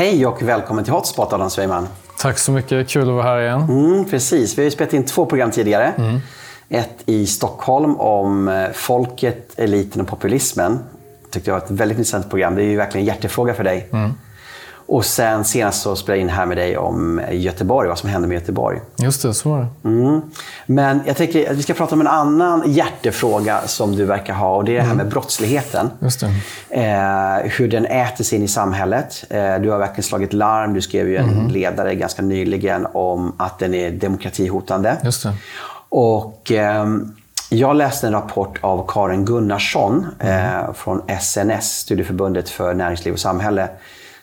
Hej och välkommen till Hotspot, Adam Svejman. Tack så mycket. Kul att vara här igen. Mm, precis. Vi har ju spelat in två program tidigare. Mm. Ett i Stockholm om eh, folket, eliten och populismen. tyckte jag var ett väldigt intressant program. Det är ju verkligen en hjärtefråga för dig. Mm. Och sen senast så spelade jag in här med dig om Göteborg, vad som hände med Göteborg. Just det, så var det. Mm. Men jag tänker att vi ska prata om en annan hjärtefråga som du verkar ha och det är det här med brottsligheten. Just det. Eh, hur den äter sig in i samhället. Eh, du har verkligen slagit larm. Du skrev ju en mm. ledare ganska nyligen om att den är demokratihotande. Just det. Och... Eh, jag läste en rapport av Karin Gunnarsson mm. eh, från SNS, Studieförbundet för näringsliv och samhälle,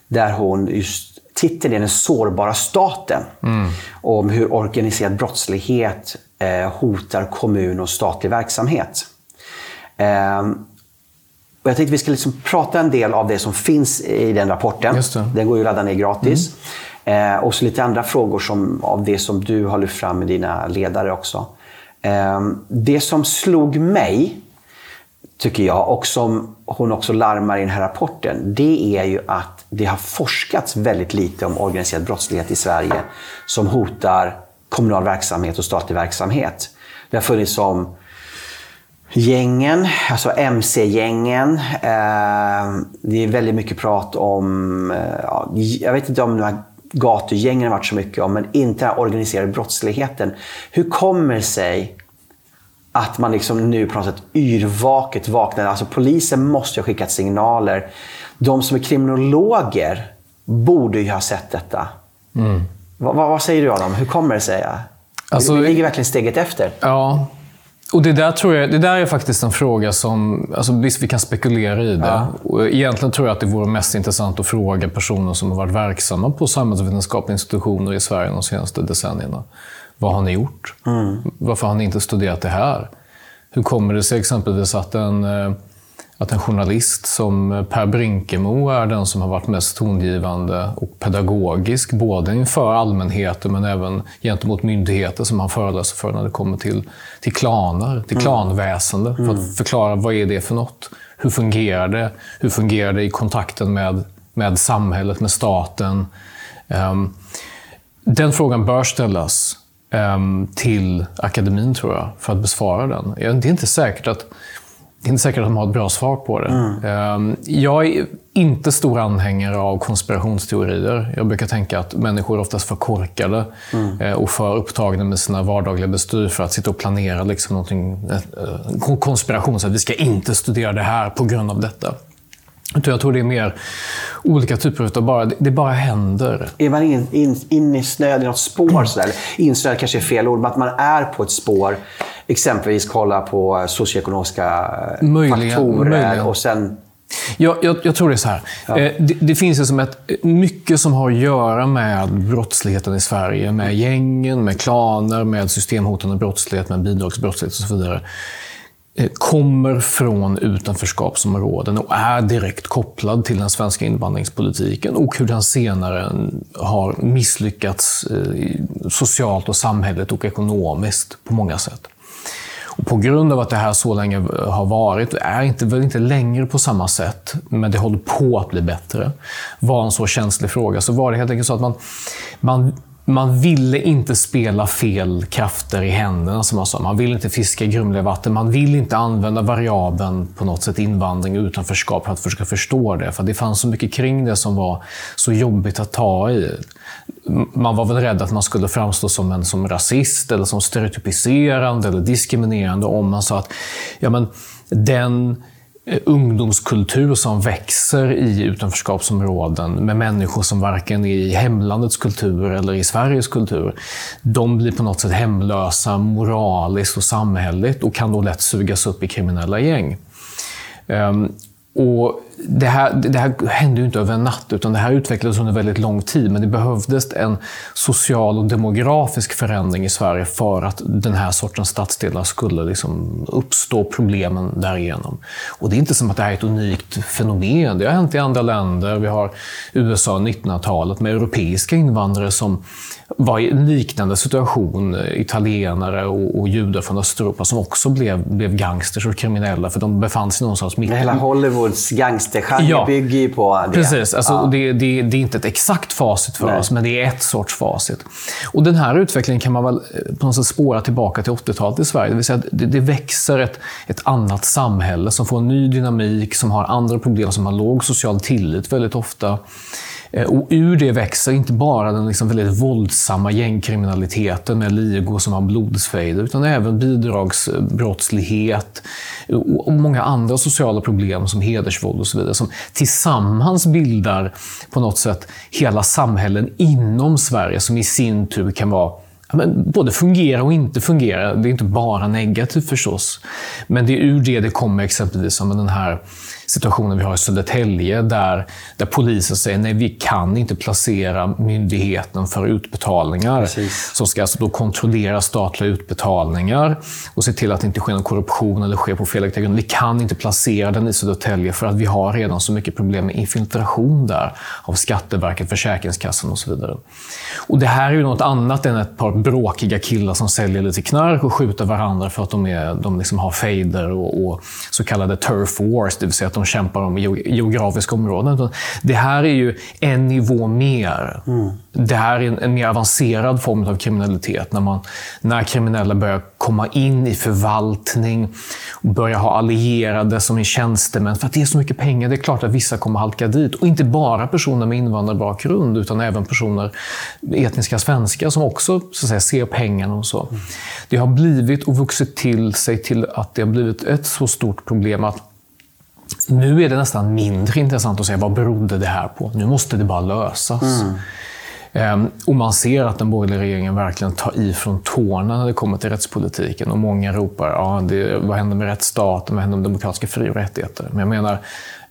där hon just titeln är Den sårbara staten. Mm. Om hur organiserad brottslighet eh, hotar kommun och statlig verksamhet. Eh, och jag tänkte vi ska liksom prata en del av det som finns i den rapporten. Den går ju att ladda ner gratis. Mm. Eh, och så lite andra frågor som, av det som du har lyft fram med dina ledare också. Eh, det som slog mig, tycker jag, och som hon också larmar i den här rapporten, det är ju att det har forskats väldigt lite om organiserad brottslighet i Sverige som hotar kommunal verksamhet och statlig verksamhet. Det har funnits som gängen, alltså MC-gängen. Eh, det är väldigt mycket prat om, eh, jag vet inte om de här gatugängen har varit så mycket om, men inte den organiserade brottsligheten. Hur kommer det sig att man liksom nu på något sätt yrvaket vaknar? Alltså polisen måste ha skickat signaler de som är kriminologer borde ju ha sett detta. Mm. Vad, vad, säger du Adam? Hur kommer det sig? Alltså, vi ligger verkligen steget efter. Ja. Och det där, tror jag, det där är faktiskt en fråga som... Alltså visst, vi kan spekulera i det. Ja. Och egentligen tror jag att det vore mest intressant att fråga personer som har varit verksamma på samhällsvetenskapliga institutioner i Sverige de senaste decennierna. Vad har ni gjort? Mm. Varför har ni inte studerat det här? Hur kommer det sig exempelvis att en eh, att en journalist som Per Brinkemo är den som har varit mest tongivande och pedagogisk, både inför allmänheten men även gentemot myndigheter som han föreläser för när det kommer till, till klaner, till mm. klanväsende, för att mm. förklara vad är det för något? Hur fungerar det? Hur fungerar det i kontakten med, med samhället, med staten? Um, den frågan bör ställas um, till akademin, tror jag, för att besvara den. Det är inte säkert att det är inte säkert att de har ett bra svar på det. Mm. Ehm, jag är inte stor anhängare av konspirationsteorier. Jag brukar tänka att människor är oftast för korkade mm. Eh, och för upptagna med sina vardagliga bestyr för att sitta och planera liksom någonting, eh, konspiration. Så att vi ska inte studera det här på grund av detta. Jag tror det är mer olika typer av bara, det bara händer. Är man in, in, insnöad i något spår? Sådär? Insnöad kanske är fel ord, men att man är på ett spår exempelvis kolla på socioekonomiska möjligen, faktorer möjligen. och sen jag, jag, jag, tror det är så här. Ja. Eh, det, det, finns liksom ett, mycket som har att göra med brottsligheten i Sverige. Med gängen, med klaner, med systemhotande brottslighet, med bidragsbrottslighet och så vidare. Eh, kommer från utanförskapsområden och är direkt kopplad till den svenska invandringspolitiken och hur den senare har misslyckats eh, socialt och samhälleligt och ekonomiskt på många sätt. Och på grund av att det här så länge har varit, är inte, väl inte längre på samma sätt, men det håller på att bli bättre, var en så känslig fråga, så var det helt enkelt så att man, man man ville inte spela fel krafter i händerna, som man sa. Man vill inte fiska i grumliga vatten. Man vill inte använda variabeln på något sätt invandring och utanförskap för att försöka förstå det. För det fanns så mycket kring det som var så jobbigt att ta i. Man var väl rädd att man skulle framstå som en som rasist, eller som stereotypiserande eller diskriminerande om man sa att ja, men, den Eh, ungdomskultur som växer i utanförskapsområden med människor som varken är i hemlandets kultur eller i Sveriges kultur. De blir på något sätt hemlösa moraliskt och samhälleligt och kan då lätt sugas upp i kriminella gäng. Ehm, och det här, det här hände ju inte över en natt, utan det här utvecklades under väldigt lång tid. Men det behövdes en social och demografisk förändring i Sverige för att den här sortens stadsdelar skulle liksom uppstå problemen därigenom. Och det är inte som att det här är ett unikt fenomen. Det har hänt i andra länder. Vi har USA 1900-talet med europeiska invandrare som var i en liknande situation. Italienare och, och judar från Östeuropa som också blev, blev gangsters och kriminella för de befann sig någonstans mitt Hela Hollywoods gangster vänstergenre Ja. bygger ju på det. Precis. Alltså, Ja. det, det, det är inte ett exakt facit för Nej. oss, men det är ett sorts facit. Och Den här utvecklingen kan man väl eh, på något sätt spåra tillbaka till 80-talet i Sverige. Det vill säga det, det växer ett, ett annat samhälle som får en ny dynamik, som har andra problem, som har låg social tillit väldigt ofta. Eh, och ur det växer inte bara den liksom väldigt våldsamma gängkriminaliteten med ligor som har blodsfejder, utan även bidragsbrottslighet eh, och många andra sociala problem som hedersvåld och så vidare, som tillsammans bildar på något sätt hela samhällen inom Sverige som i sin tur kan vara men både fungera och inte fungera. Det är inte bara negativt förstås. Men det är ur det det kommer exempelvis som den här situationen vi har i Södertälje där, där polisen säger nej, vi kan inte placera myndigheten för utbetalningar. Precis. Som ska alltså då kontrollera statliga utbetalningar och se till att det inte sker någon korruption eller sker på felaktiga grunder. Vi kan inte placera den i Södertälje för att vi har redan så mycket problem med infiltration där av Skatteverket, Försäkringskassan och så vidare. Och det här är ju något annat än ett par bråkiga killar som säljer lite knark och skjuter varandra för att de, är, de liksom har fejder och, och så kallade turf wars, det vill säga att de kämpar om geo- geografiska områden. Det här är ju en nivå mer. Det här är en, en mer avancerad form av kriminalitet. När, man, när kriminella börjar komma in i förvaltning och börjar ha allierade som är tjänstemän. För att det är så mycket pengar. Det är klart att vissa kommer halka dit. Och inte bara personer med invandrarbakgrund, utan även personer, etniska svenskar, som också så att säga, ser pengarna och så. Det har blivit och vuxit till sig till att det har blivit ett så stort problem att nu är det nästan mindre intressant att säga vad berodde det här på. Nu måste det bara lösas. Ehm, Och man ser att den borgerliga regeringen verkligen tar i från tårna när det kommer till rättspolitiken. Och många ropar, ja, det, vad händer med rättsstaten? Vad händer med demokratiska fri och rättigheter? Men jag menar,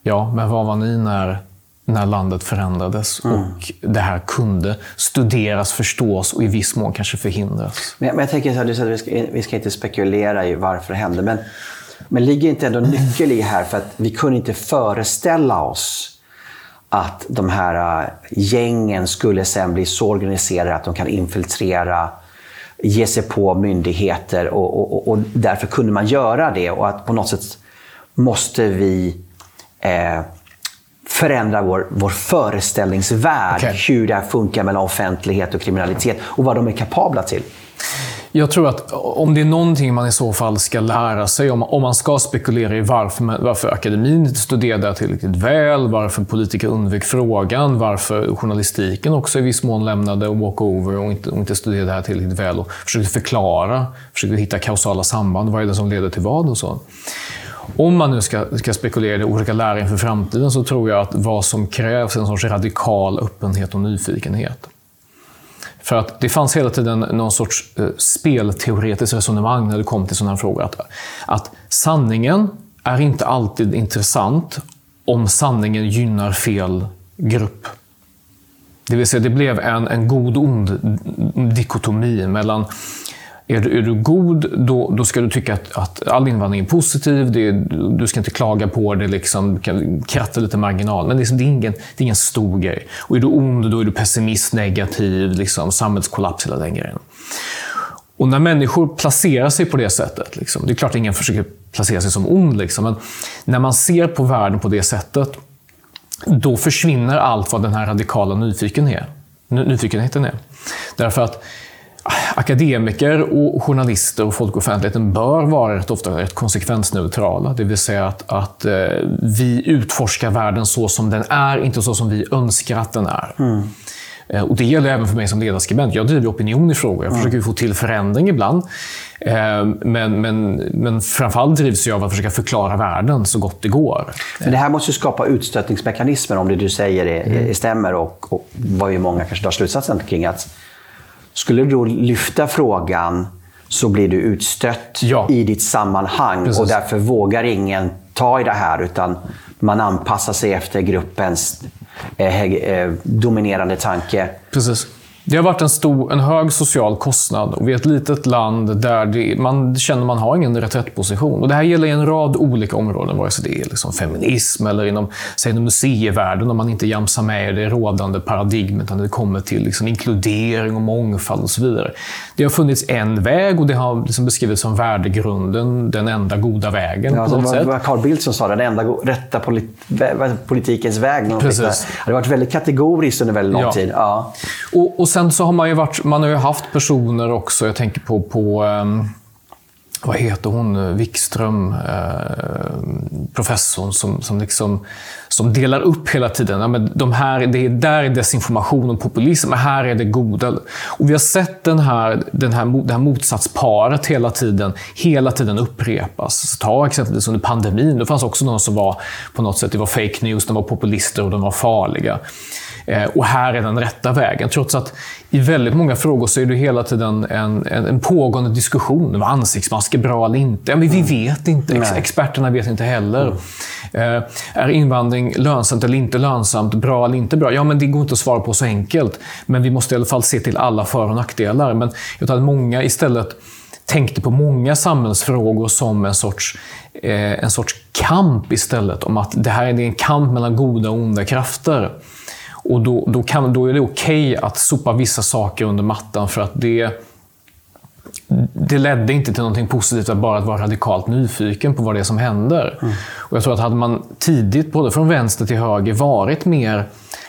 ja, men vad var ni när, när landet förändrades och det här kunde studeras, förstås och i viss mån kanske förhindras? Men, men jag tänker så här, du säger att vi ska, vi ska inte spekulera i varför det hände. Men, men ligger inte ändå nyckel i här för att vi kunde inte föreställa oss att de här äh, gängen skulle sen bli så organiserade att de kan infiltrera, ge sig på myndigheter och, och, och, därför kunde man göra det. Och att på något sätt måste vi eh, förändra vår, vår föreställningsvärld. Okej. Hur det här funkar mellan offentlighet och kriminalitet och vad de är kapabla till. Jag tror att om det är någonting man i så fall ska lära sig, om, om man ska spekulera i varför, varför akademin inte studerade det här tillräckligt väl, varför politiker undvek frågan, varför journalistiken också i viss mån lämnade walkover och inte, och inte studerade det här tillräckligt väl och försökte förklara, försökte hitta kausala samband. Vad är det som leder till vad och så. Om man nu ska, ska spekulera i olika lära inför framtiden så tror jag att vad som krävs är en sorts radikal öppenhet och nyfikenhet. För att det fanns hela tiden någon sorts eh, spelteoretiskt resonemang när det kom till sådana här frågor. Att, att sanningen är inte alltid intressant om sanningen gynnar fel grupp. Det vill säga, det blev en, en god och ond dikotomi mellan är du, är du god, då, då ska du tycka att, att all invandring är positiv. Det, är- du ska inte klaga på det, liksom, du kan kratta lite marginal. Men liksom, det, är ingen, det är ingen stor grej. Och är du ond, då är du pessimist, negativ, liksom, samhällskollaps, hela den grejen. Och när människor placerar sig på det sättet, liksom, det är klart att ingen försöker placera sig som ond, liksom, men när man ser på världen på det sättet, då försvinner allt vad den här radikala nyfiken är, nyfikenheten är. Därför att akademiker och journalister och folk i offentligheten bör vara rätt ofta rätt konsekvensneutrala. Det vill säga att, att eh, vi utforskar världen så som den är, inte så som vi önskar att den är. Eh, Och det gäller även för mig som ledarskribent. Jag driver opinion i frågor. Jag försöker få till förändring ibland. Eh, Men, men, men framförallt drivs jag av att försöka förklara världen så gott det går. Men det här måste skapa utstötningsmekanismer om det du säger är, Mm. stämmer och, och vad ju många kanske drar slutsatsen kring att skulle du då lyfta frågan så blir du utstött Ja. i ditt sammanhang Precis. och därför vågar ingen ta i det här utan man anpassar sig efter gruppens eh, eh, dominerande tanke. Precis. Det har varit en, stor, en hög social kostnad och vi är ett litet land där det, man känner man har ingen reträttposition. Och det här gäller i en rad olika områden, vare sig det är liksom feminism eller inom, säg, museivärlden, om man inte jamsar med det rådande paradigmet när det kommer till liksom inkludering och mångfald och så vidare. Det har funnits en väg och det har liksom beskrivits som värdegrunden, den enda goda vägen. Ja, på det var, Carl Bildt som sa det, den enda rätta polit, politikens väg. Precis. Det har varit väldigt kategoriskt under väldigt lång Ja. tid. Ja. Och, och sen så har man ju, varit, man har ju haft personer också, jag tänker på, på ehm, vad heter hon, Wikström, eh, professorn, som, som, liksom, som delar upp hela tiden. Ja, men de här, det är, där är desinformation och populism, men här är det goda. Och vi har sett den här, den här, det här motsatsparet hela tiden, hela tiden upprepas. Så ta exempelvis under pandemin, det fanns också någon som var på något sätt, det var fake news, de var populister och de var farliga. Eh, Och här är den rätta vägen. Trots att i väldigt många frågor så är det hela tiden en, en, en pågående diskussion. Var ansiktsmasker bra eller inte? Men vi vet inte. Ex-. Experterna vet inte heller. Eh, är invandring lönsamt eller inte lönsamt? Bra eller inte bra? Ja, men det går inte att svara på så enkelt. Men vi måste i alla fall se till alla för och nackdelar. Men jag tror att många istället tänkte på många samhällsfrågor som en sorts, eh, en sorts kamp istället. Om att det här är en kamp mellan goda och onda krafter. Och då, då, kan, då är det okej att sopa vissa saker under mattan för att det, det ledde inte till någonting positivt att bara vara radikalt nyfiken på vad det är som händer. Och jag tror att hade man tidigt, både från vänster till höger, varit mer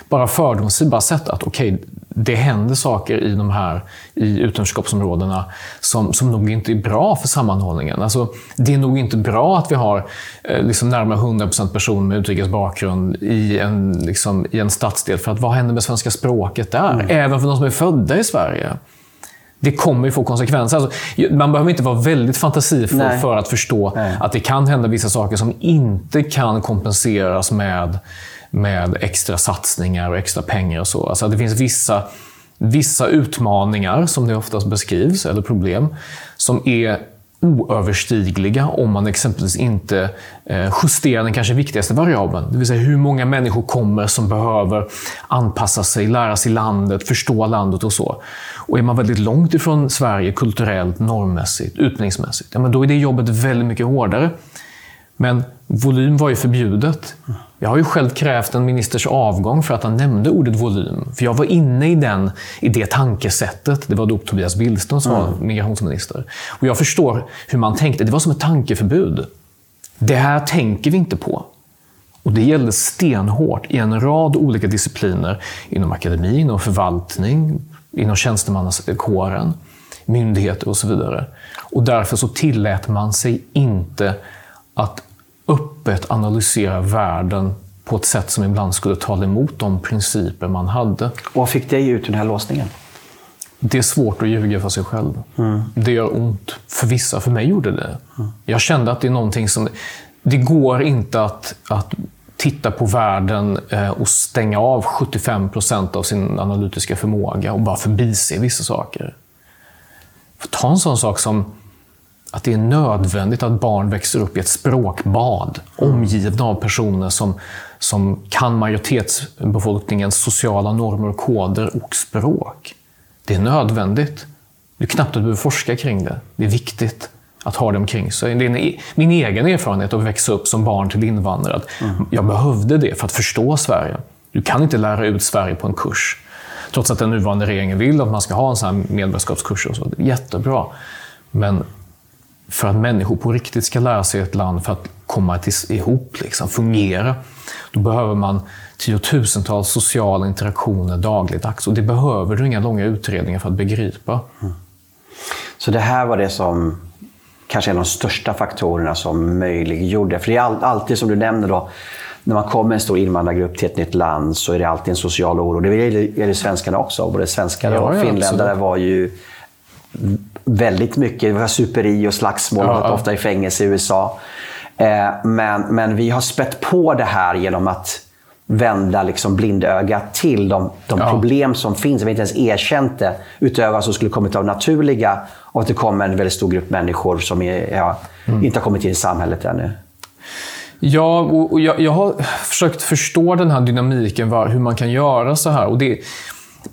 bara fördomsfri, bara sett att okej, det händer saker i de här i utanförskapsområdena som, som nog inte är bra för sammanhållningen. Alltså, det är nog inte bra att vi har eh, liksom närmare 100% personer med utrikes bakgrund i en, liksom, i en stadsdel. För att vad händer med svenska språket där? Även för de som är födda i Sverige. Det kommer ju få konsekvenser. Alltså, man behöver inte vara väldigt fantasifull Nej. för att förstå Nej. att det kan hända vissa saker som inte kan kompenseras med, med extra satsningar och extra pengar. och så. Alltså, det finns vissa, vissa utmaningar, som det oftast beskrivs, eller problem, som är oöverstigliga om man exempelvis inte eh, justerar den kanske viktigaste variabeln. Det vill säga hur många människor kommer som behöver anpassa sig, lära sig landet, förstå landet och så. Och är man väldigt långt ifrån Sverige kulturellt, normmässigt, utbildningsmässigt, ja, men då är det jobbet väldigt mycket hårdare. Men volym var ju förbjudet. Jag har ju själv krävt en ministers avgång för att han nämnde ordet volym. För jag var inne i, den, i det tankesättet. Det var då Tobias Billström som var migrationsminister. Och jag förstår hur man tänkte. Det var som ett tankeförbud. Det här tänker vi inte på. Och det gällde stenhårt i en rad olika discipliner. Inom akademi, inom förvaltning, inom tjänstemannakåren, myndigheter och så vidare. Och därför så tillät man sig inte att öppet analysera världen på ett sätt som ibland skulle tala emot de principer man hade. Och vad fick dig ut ur den här låsningen? Det är svårt att ljuga för sig själv. Det gör ont. För vissa, för mig gjorde det. Jag kände att det är någonting som... Det går inte att, att titta på världen eh, och stänga av 75 procent av sin analytiska förmåga och bara förbise vissa saker. För ta en sån sak som att det är nödvändigt att barn växer upp i ett språkbad omgivna av personer som, som kan majoritetsbefolkningens sociala normer koder och språk. Det är nödvändigt. Du är knappt att du behöver forska kring det. Det är viktigt att ha det omkring sig. Det är e-, min egen erfarenhet av att växa upp som barn till invandrare. Att Jag behövde det för att förstå Sverige. Du kan inte lära ut Sverige på en kurs. Trots att den nuvarande regeringen vill att man ska ha en sån här medborgarskapskurs. Och så. Jättebra. Men för att människor på riktigt ska lära sig ett land för att komma till, ihop, liksom, fungera, då behöver man tiotusentals sociala interaktioner dagligdags. Och det behöver du inga långa utredningar för att begripa. Så det här var det som kanske är de största faktorerna som möjliggjorde. För det är all, alltid som du nämner då, när man kommer en stor invandrargrupp till ett nytt land så är det alltid en social oro. Det gäller, gäller svenskarna också. Både svenskar Ja, och ja, finländare absolut. var ju väldigt mycket det var superi och slagsmål. Ja, Ja, ofta i fängelse i USA. Eh, men, men vi har spett på det här genom att vända liksom blindögat till de, de Ja. problem som finns. Vi har inte ens erkänt det, utöver vad som skulle kommit av naturliga och att det kommer en väldigt stor grupp människor som är, ja, Mm. inte har kommit in i samhället ännu. Ja, och och jag, jag har försökt förstå den här dynamiken, var, hur man kan göra så här. Och det,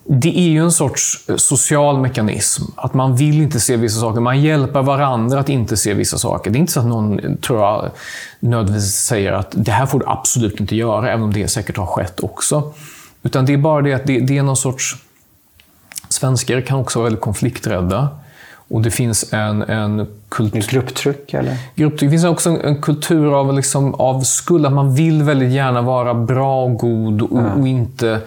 det är ju en sorts social mekanism. Att man vill inte se vissa saker. Man hjälper varandra att inte se vissa saker. Det är inte så att någon, tror jag, nödvändigtvis säger att det här får du absolut inte göra, även om det säkert har skett också. Utan det är bara det att det, det är någon sorts... Svenskar kan också vara väldigt konflikträdda. Och det finns en, en kultur... Grupptryck? Eller? Grupptryck. Det finns också en, en kultur av, liksom, av skuld. Att man vill väldigt gärna vara bra och god och, mm. och inte,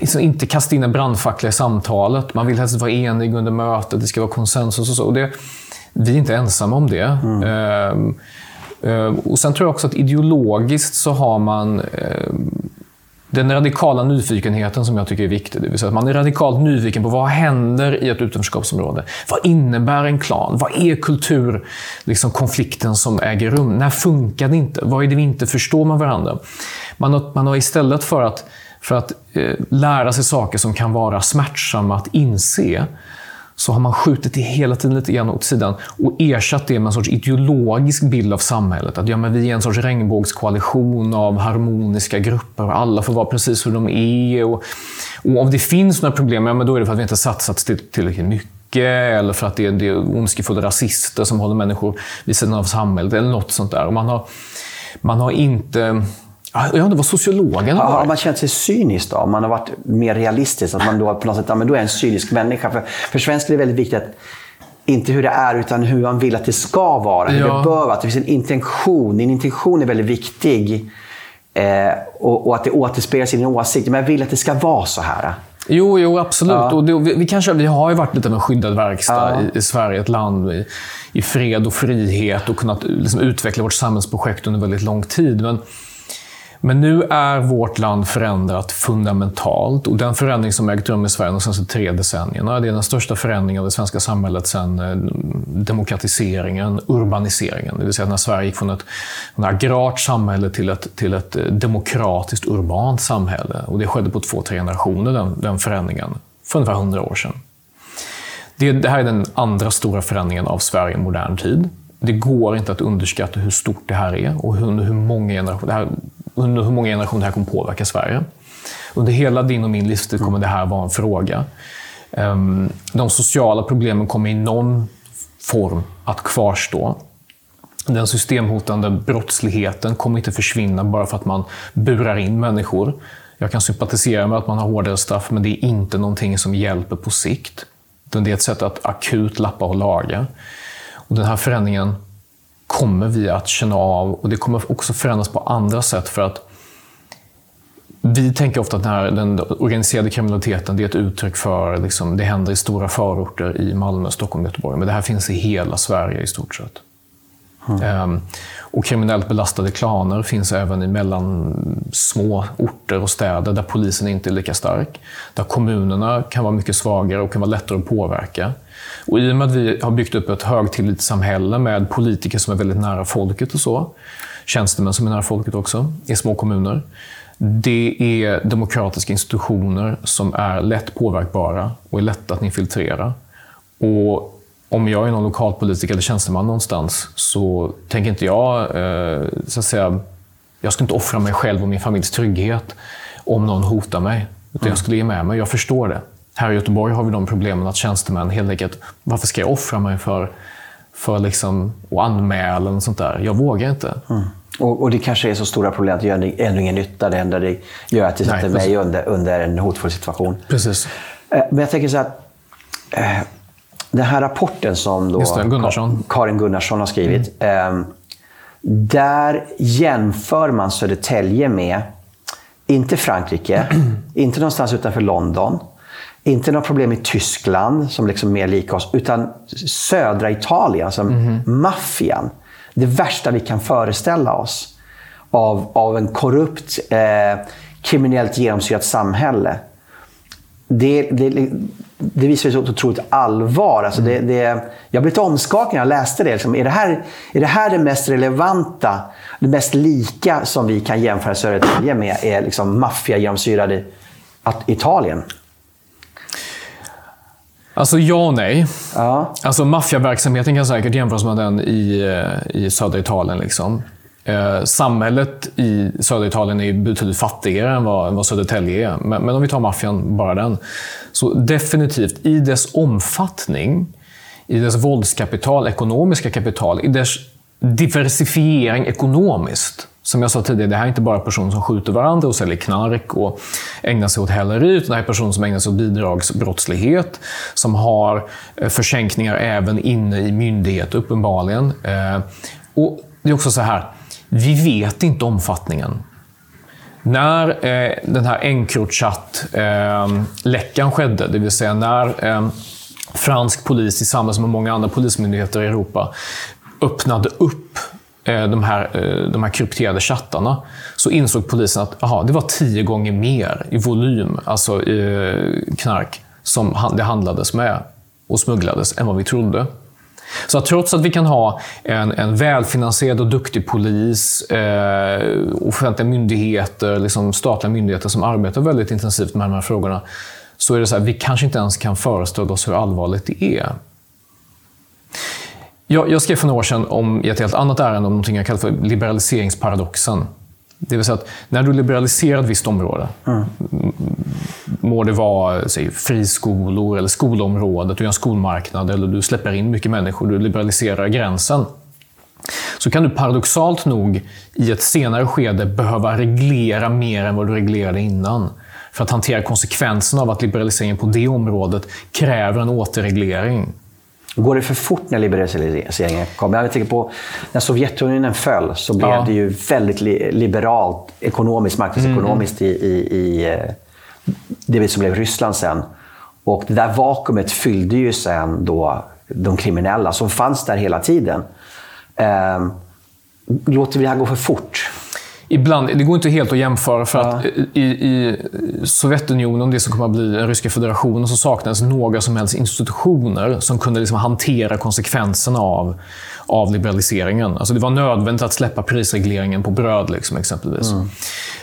liksom, inte kasta in en brandfackla i samtalet. Man vill helst vara enig under mötet. Det ska vara konsensus och så. Och det, vi är inte ensamma om det. Mm. Uh, uh, och Sen tror jag också att ideologiskt så har man uh, den radikala nyfikenheten som jag tycker är viktig. Det vill säga att man är radikalt nyfiken på vad händer i ett utanförskapsområde? Vad innebär en klan? Vad är kulturkonflikten liksom, som äger rum? När funkar det inte? Vad är det vi inte förstår med varandra? Man har, man har istället för att, för att eh, lära sig saker som kan vara smärtsamma att inse, så har man skjutit det hela tiden lite grann åt sidan och ersatt det med en sorts ideologisk bild av samhället. Att ja, men vi är en sorts regnbågskoalition av harmoniska grupper och alla får vara precis hur de är. Och, och om det finns några problem, ja, men då är det för att vi inte satsat tillräckligt mycket eller för att det är, det är ondskefulla rasister som håller människor vid sidan av samhället eller något sånt där. Och man har, man har inte Ja, det var sociologen. Har man känt sig cynisk då? Om man har varit mer realistisk? Att man då på något sätt, ja, men då är en cynisk människa. För, för svenskar är det väldigt viktigt att inte hur det är, utan hur man vill att det ska vara. Hur ja. det bör vara. Att det finns en intention. Din intention är väldigt viktig. Eh, och, och, att det återspeglas i din åsikt. Men jag vill att det ska vara så här. Jo, jo absolut. Ja. Och det, vi, vi, kanske, vi har ju varit lite av en skyddad verkstad ja. i, i, Sverige. Ett land i, i fred och frihet och kunnat liksom, utveckla vårt samhällsprojekt under väldigt lång tid. Men men nu är vårt land förändrat fundamentalt och den förändring som ägt rum i Sverige de senaste tre decennierna, det är den största förändringen av det svenska samhället sedan eh, demokratiseringen, urbaniseringen. Det vill säga när Sverige gick från ett, ett agrart samhälle till ett, till ett eh, demokratiskt, urbant samhälle. Och det skedde på två, tre generationer, den, den förändringen, för ungefär hundra år sedan. Det, det här är den andra stora förändringen av Sverige i modern tid. Det går inte att underskatta hur stort det här är och hur, hur många generationer under hur många generationer det här kommer påverka Sverige. Under hela din och min livstid kommer det här vara en fråga. Ehm, de sociala problemen kommer i någon form att kvarstå. Den systemhotande brottsligheten kommer inte försvinna bara för att man burar in människor. Jag kan sympatisera med att man har hårdare straff, men det är inte någonting som hjälper på sikt. Det är ett sätt att akut lappa och laga. Och den här förändringen kommer vi att känna av och det kommer också förändras på andra sätt för att vi tänker ofta att den, här, den organiserade kriminaliteten det är ett uttryck för, liksom, det händer i stora förorter i Malmö, Stockholm, Göteborg. Men det här finns i hela Sverige i stort sett. Mm. Um, och kriminellt belastade klaner finns även i mellan små orter och städer där polisen inte är lika stark. Där kommunerna kan vara mycket svagare och kan vara lättare att påverka. Och I och med att vi har byggt upp ett högtillitssamhälle med politiker som är väldigt nära folket och så, tjänstemän som är nära folket också, i små kommuner. Det är demokratiska institutioner som är lätt påverkbara och är lätta att infiltrera. Och om jag är någon lokalpolitiker eller tjänsteman någonstans så tänker inte jag, eh, så att säga, jag ska inte offra mig själv och min familjs trygghet om någon hotar mig. Utan jag skulle ge med mig. Jag förstår det. Här i Göteborg har vi de problemen att tjänstemän helt enkelt, varför ska jag offra mig för, för liksom, att anmäla och sånt där? Jag vågar inte. Mm. Och, och, det kanske är så stora problem att det gör ändå ingen nytta. Det enda det gör att det sätter mig under, under en hotfull situation. Precis. Eh, men jag tänker så att eh, den här rapporten som då det, Gunnarsson. Karin Gunnarsson har skrivit. Mm. Eh, där jämför man Södertälje med, inte Frankrike, inte någonstans utanför London, inte några problem i Tyskland, som liksom mer lika oss, utan södra Italien, som mm. maffian. Det värsta vi kan föreställa oss av, av en korrupt, eh, kriminellt genomsyrat samhälle. Det, det, det visar ett otroligt allvar. Alltså det, mm. det, jag blev lite omskakad när jag läste det. Liksom, är, det här, är det här det mest relevanta, det mest lika som vi kan jämföra Södertälje med? Är liksom maffiagenomsyrade Italien? Alltså ja och nej. Ja. Alltså maffiaverksamheten kan säkert jämföras med den i, eh, i södra Italien. Liksom. Eh, samhället i södra Italien är betydligt fattigare än vad, vad Södertälje är. Men, men om vi tar maffian, bara den. Så definitivt, i dess omfattning, i dess våldskapital, ekonomiska kapital, i dess diversifiering ekonomiskt. Som jag sa tidigare, det här är inte bara personer som skjuter varandra och säljer knark och ägnar sig åt häleri, utan det här är personer som ägnar sig åt bidragsbrottslighet, som har eh, försänkningar även inne i myndigheter, uppenbarligen. Eh, och det är också så här, vi vet inte omfattningen. När eh, den här Encrochat-läckan eh, skedde, det vill säga när eh, fransk polis tillsammans med många andra polismyndigheter i Europa öppnade upp Eh, de här, eh, de här krypterade chattarna, så insåg polisen att aha, det var tio gånger mer i volym, alltså eh, knark, som det handlades med och smugglades än vad vi trodde. Så att trots att vi kan ha en, en välfinansierad och duktig polis, eh, offentliga myndigheter, liksom statliga myndigheter som arbetar väldigt intensivt med de här frågorna, så är det så här, vi kanske inte ens kan föreställa oss hur allvarligt det är. Jag, jag skrev för några år sedan om, i ett helt annat ärende om någonting jag kallar för liberaliseringsparadoxen. Det vill säga att när du liberaliserar ett visst område, mm. må det vara säg, friskolor eller skolområdet, du gör en skolmarknad eller du släpper in mycket människor, du liberaliserar gränsen. Så kan du paradoxalt nog i ett senare skede behöva reglera mer än vad du reglerade innan. För att hantera konsekvenserna av att liberaliseringen på det området kräver en återreglering. Går det för fort när liberaliseringen kom? Jag tänker på när Sovjetunionen föll så blev ja. det ju väldigt liberalt, ekonomiskt, marknadsekonomiskt mm. i, i, i eh, det som blev Ryssland sen. Och det där vakuumet fyllde ju sen då de kriminella som fanns där hela tiden. Eh, låter vi det här gå för fort? Ibland, det går inte helt att jämföra för att i, i Sovjetunionen, det som kommer att bli den ryska federationen, så saknades några som helst institutioner som kunde liksom hantera konsekvenserna av, av liberaliseringen. Alltså det var nödvändigt att släppa prisregleringen på bröd, liksom, exempelvis. Mm.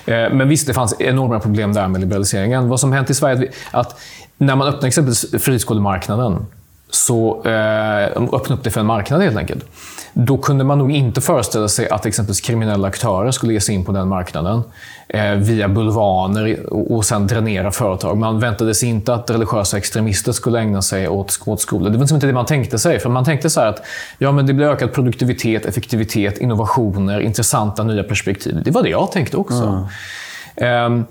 Eh, men visst, det fanns enorma problem där med liberaliseringen. Vad som hänt i Sverige att när man öppnar exempelvis friskolemarknaden, så eh, öppna upp det för en marknad helt enkelt. Då kunde man nog inte föreställa sig att exempelvis kriminella aktörer skulle ge sig in på den marknaden eh, via bulvaner och, och sen dränera företag. Man väntade sig inte att religiösa extremister skulle ägna sig åt, skolor. Det var liksom inte det man tänkte sig. För Man tänkte så att ja, men det blir ökad produktivitet, effektivitet, innovationer, intressanta nya perspektiv. Det var det jag tänkte också. Mm. Um,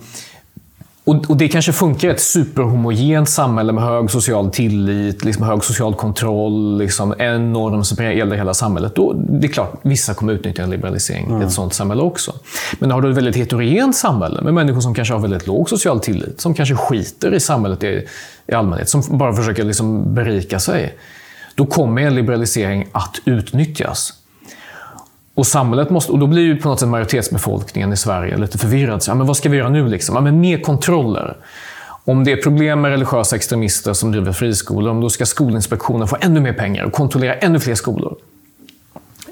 och, och, Det kanske funkar i ett superhomogent samhälle med hög social tillit, liksom hög social kontroll, liksom en norm som gäller hela samhället. Då, det är klart, vissa kommer utnyttja en liberalisering mm. i ett sånt samhälle också. Men har du ett väldigt heterogent samhälle med människor som kanske har väldigt låg social tillit, som kanske skiter i samhället i, i allmänhet, som bara försöker liksom berika sig. Då kommer en liberalisering att utnyttjas. Och samhället måste, och då blir ju på något sätt majoritetsbefolkningen i Sverige lite förvirrad. Så, ja, men vad ska vi göra nu? Liksom? Ja, men mer kontroller. Om det är problem med religiösa extremister som driver friskolor, då ska Skolinspektionen få ännu mer pengar och kontrollera ännu fler skolor.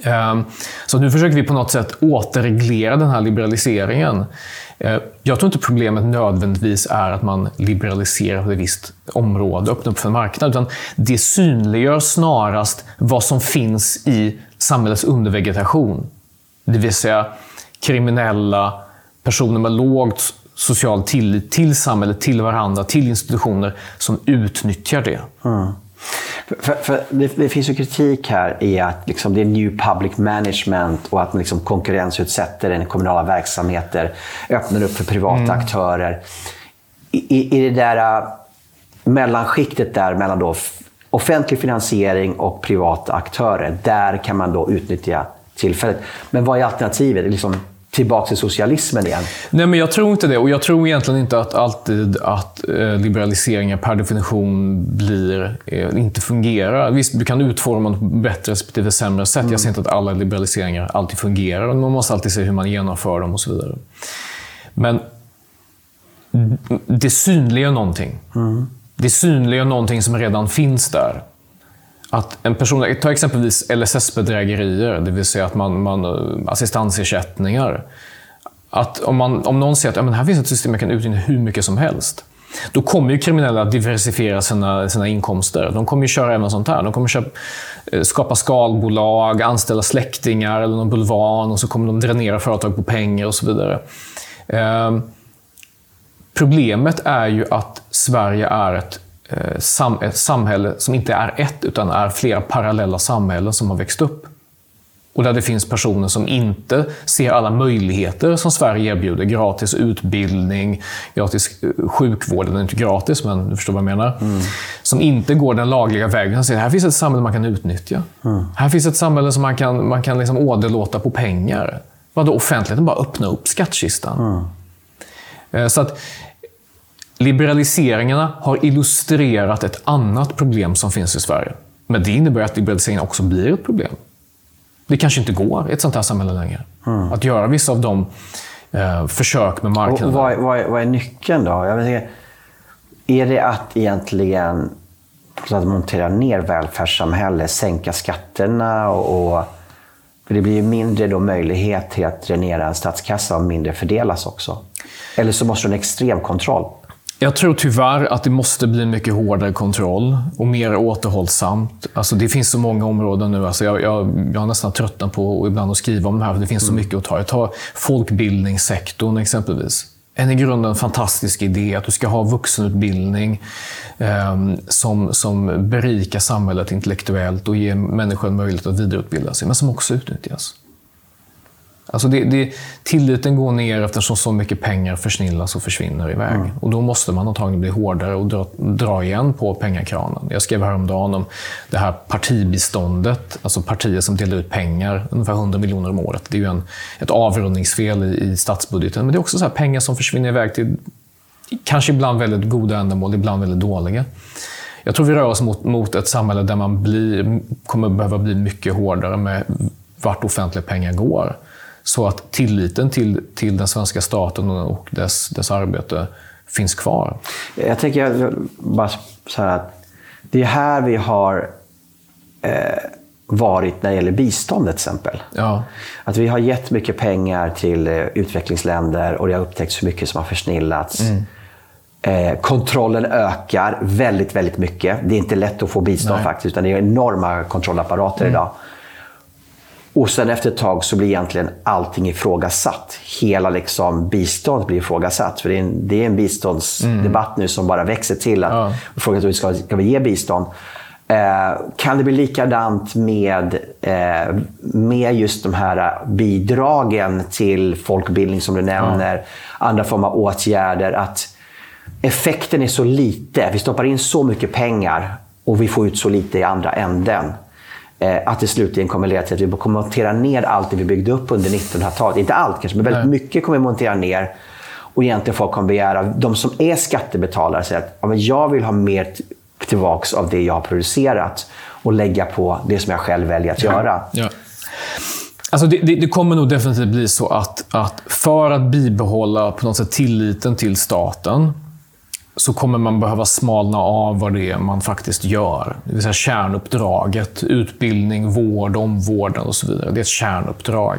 Ehm, så nu försöker vi på något sätt återreglera den här liberaliseringen. Ehm, jag tror inte problemet nödvändigtvis är att man liberaliserar ett visst område, öppnar upp för en marknad, utan det synliggör snarast vad som finns i samhällets undervegetation. Det vill säga kriminella, personer med lågt social tillit till samhället, till varandra, till institutioner som utnyttjar det. Mm. För, för det, det, finns ju kritik här i att liksom det är new public management och att man liksom konkurrensutsätter den kommunala verksamheter, öppnar upp för privata mm. aktörer. I, I det där uh, mellanskiktet där mellan då offentlig finansiering och privata aktörer, där kan man då utnyttja tillfället. Men vad är alternativet? Liksom, tillbaka till socialismen igen? Nej, men jag tror inte det. Och jag tror egentligen inte att alltid att eh, liberaliseringar per definition blir, eh, inte fungerar. Visst, du kan utforma dem på bättre respektive sämre sätt. Mm. Jag säger inte att alla liberaliseringar alltid fungerar. Man måste alltid se hur man genomför dem och så vidare. Men det synliggör någonting. Mm. Det synliggör någonting som redan finns där. Att en person, ta exempelvis LSS-bedrägerier, det vill säga att man, man, eh, assistansersättningar. Att om, man, om någon säger att ja, men här finns ett system jag kan utnyttja hur mycket som helst. Då kommer ju kriminella att diversifiera sina, sina inkomster. De kommer ju köra även sånt här. De kommer köpa, eh, skapa skalbolag, anställa släktingar eller någon bulvan och så kommer de dränera företag på pengar och så vidare. Eh, problemet är ju att Sverige är ett, eh, sam, ett samhälle som inte är ett, utan är flera parallella samhällen som har växt upp. Och där det finns personer som inte ser alla möjligheter som Sverige erbjuder. Gratis utbildning, gratis eh, sjukvård. Den är inte gratis, men du förstår vad jag menar. Mm. Som inte går den lagliga vägen. Som säger, här finns ett samhälle man kan utnyttja. Mm. Här finns ett samhälle som man kan, man kan liksom åderlåta på pengar. Vadå, offentligheten bara öppna upp skattkistan. Mm. Så att liberaliseringarna har illustrerat ett annat problem som finns i Sverige. Men det innebär att liberaliseringen också blir ett problem det kanske inte går i ett sånt här samhälle längre. Mm. Att göra vissa av de eh, försök med marknaden. Och vad, vad, vad, är nyckeln då? Jag vet är det att egentligen att montera ner välfärdssamhället, sänka skatterna och, och för det blir ju mindre då möjlighet till att dränera en statskassa och mindre fördelas också. Eller så måste du ha en extrem kontroll. Jag tror tyvärr att det måste bli mycket hårdare kontroll och mer återhållsamt. Alltså det finns så många områden nu. Alltså jag, jag, jag har nästan tröttnat på ibland att skriva om det här, för det finns så mm. mycket att ta. Jag tar folkbildningssektorn exempelvis. En i grunden fantastisk idé att du ska ha vuxenutbildning eh, som, som berikar samhället intellektuellt och ger människor en möjlighet att vidareutbilda sig, men som också utnyttjas. Alltså det, det, tilliten går ner eftersom så mycket pengar försnillas och försvinner iväg. Mm. Och då måste man antagligen bli hårdare och dra, dra igen på pengakranen. Jag skrev häromdagen om det här partibiståndet, alltså partier som delar ut pengar, ungefär 100 miljoner om året. Det är ju en, ett avrundningsfel i, i statsbudgeten, men det är också så pengar som försvinner iväg till kanske ibland väldigt goda ändamål, ibland väldigt dåliga. Jag tror vi rör oss mot, mot ett samhälle där man blir, kommer behöva bli mycket hårdare med vart offentliga pengar går. Så att tilliten till, till den svenska staten och dess, dess arbete finns kvar. Jag tänker bara så här att det är här vi har eh, varit när det gäller bistånd till exempel. Ja. Att vi har gett mycket pengar till eh, utvecklingsländer och det har upptäckts hur mycket som har försnillats. Mm. Eh, kontrollen ökar väldigt, väldigt mycket. Det är inte lätt att få bistånd Nej. faktiskt, utan det är enorma kontrollapparater mm. idag. Och sen efter ett tag så blir egentligen allting ifrågasatt. Hela liksom biståndet blir ifrågasatt. För det är en, det är en biståndsdebatt mm. nu som bara växer till. Att ja. Frågan ska, ska vi ge bistånd? Eh, kan det bli likadant med, eh, med just de här bidragen till folkbildning som du nämner, ja. andra former av åtgärder? Att effekten är så lite. Vi stoppar in så mycket pengar och vi får ut så lite i andra änden. Eh, att det slutligen kommer leda till att vi kommer montera ner allt det vi byggde upp under 1900-talet. Inte allt kanske, men väldigt Nej. mycket kommer vi montera ner. Och egentligen folk kommer begära, de som är skattebetalare säger att ja, jag vill ha mer tillbaks av det jag har producerat och lägga på det som jag själv väljer att ja. göra. Ja. Alltså det, det, det, kommer nog definitivt bli så att, att för att bibehålla på något sätt tilliten till staten så kommer man behöva smalna av vad det är man faktiskt gör. Det vill säga kärnuppdraget, utbildning, vård, omvårdnad och så vidare. Det är ett kärnuppdrag.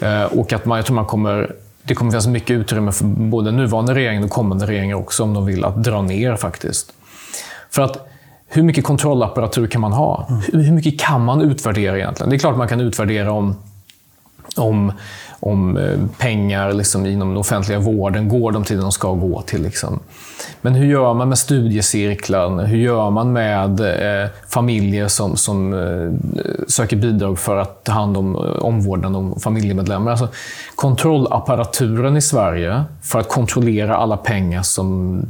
Eh, och att man, jag tror man kommer, det kommer finnas mycket utrymme för både nuvarande regering och kommande regeringar också, om de vill, att dra ner faktiskt. För att hur mycket kontrollapparatur kan man ha? Hur mycket kan man utvärdera egentligen? Det är klart man kan utvärdera om, om om eh, pengar liksom, inom den offentliga vården. Går de till det de ska gå till? Liksom. Men hur gör man med studiecirklar? Hur gör man med eh, familjer som, som eh, söker bidrag för att ta hand om eh, omvårdnaden om familjemedlemmar? Alltså, kontrollapparaturen i Sverige för att kontrollera alla pengar som,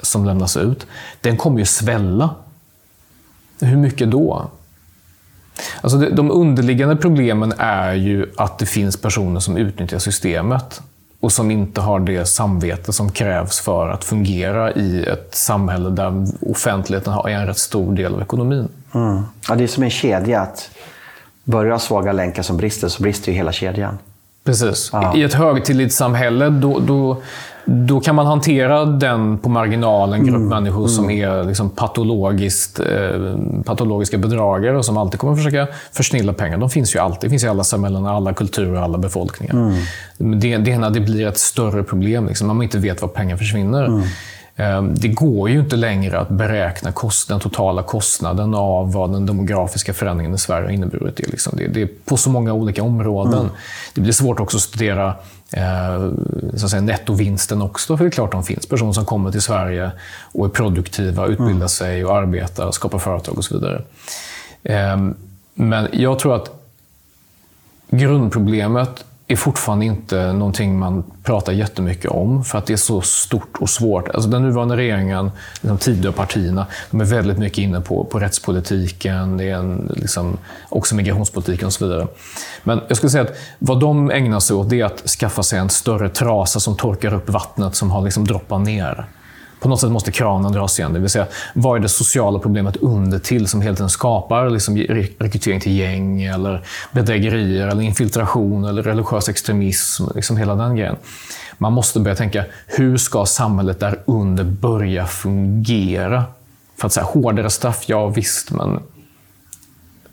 som lämnas ut, den kommer ju svälla. Hur mycket då? Alltså de underliggande problemen är ju att det finns personer som utnyttjar systemet och som inte har det samvete som krävs för att fungera i ett samhälle där offentligheten är en rätt stor del av ekonomin. Mm. Ja, det är som en kedja. att Börjar svaga länkar som brister, så brister ju hela kedjan. Precis. Ja. I ett högtillitssamhälle, då, då, då kan man hantera den på marginalen grupp mm. människor mm. som är liksom patologiskt, eh, patologiska bedragare och som alltid kommer försöka försnilla pengar. De finns ju alltid. Det finns i alla samhällen, alla kulturer, alla befolkningar. Mm. Det, det ena det blir ett större problem liksom, när man inte vet var pengar försvinner. Mm. Ehm, det går ju inte längre att beräkna kost, den totala kostnaden av vad den demografiska förändringen i Sverige har inneburit. Det, liksom, det, det är på så många olika områden. Mm. Det blir svårt också att studera eh, så att säga, nettovinsten också, för det är klart de finns. Personer som kommer till Sverige och är produktiva, utbildar mm. sig och arbetar, skapar företag och så vidare. Eh, men jag tror att grundproblemet är fortfarande inte någonting man pratar jättemycket om, för att det är så stort och svårt. Alltså den nuvarande regeringen, liksom de tidigare partierna, de är väldigt mycket inne på, på rättspolitiken, det är en, liksom, också migrationspolitiken och så vidare. Men jag skulle säga att vad de ägnar sig åt, det är att skaffa sig en större trasa som torkar upp vattnet som har liksom droppat ner på något sätt måste kranen dras igen. Det vill säga, vad är det sociala problemet under till som hela tiden skapar liksom, rekrytering till gäng, eller bedrägerier, eller infiltration, eller religiös extremism. Liksom hela den grejen. Man måste börja tänka, hur ska samhället där under börja fungera? För att säga hårdare straff, ja visst, men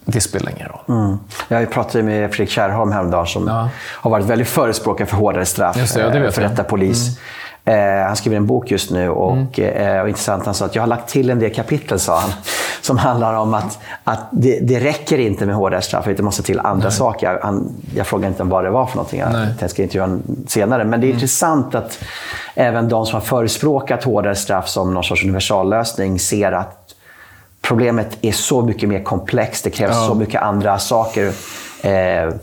det spelar ingen roll. Mm. Jag pratade med Fredrik Kärrholm häromdagen som ja. har varit väldigt förespråkare för hårdare straff det, det eh, för detta polis. Mm. Eh, han skriver en bok just nu och, mm. eh, och intressant, han sa att jag har lagt till en del kapitel, sa han, som handlar om att, att det, det räcker inte med hårdare straff, det måste till andra Nej. saker. Han, jag frågade inte vad det var för någonting, jag ska intervjua honom senare. Men det är mm. intressant att även de som har förespråkat hårdare straff som någon sorts universallösning ser att problemet är så mycket mer komplext. Det krävs ja. så mycket andra saker. Eh,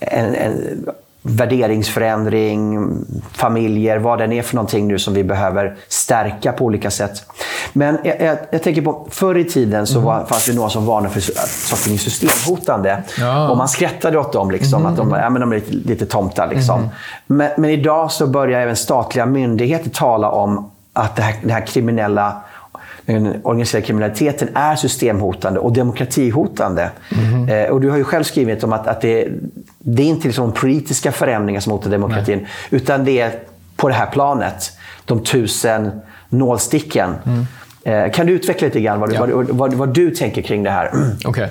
en, en, värderingsförändring, familjer, vad den är för någonting nu som vi behöver stärka på olika sätt. Men jag, jag, jag tänker på, förr i tiden så var, mm. fanns det några som varnade för saker systemhotande. Ja. Och man skrattade åt dem, liksom, mm. att de, ja, men de är lite, lite tomtar. Liksom. Mm. Men, men, idag så börjar även statliga myndigheter tala om att det här, det här kriminella den organiserade kriminaliteten är systemhotande och demokratihotande. Mm. Eh, och du har ju själv skrivit om att, att det, det är inte liksom politiska förändringar som hotar demokratin, Nej. utan det är på det här planet. De tusen nålsticken. Mm. Eh, kan du utveckla lite grann vad, ja. vad, vad, vad, du tänker kring det här? Okay.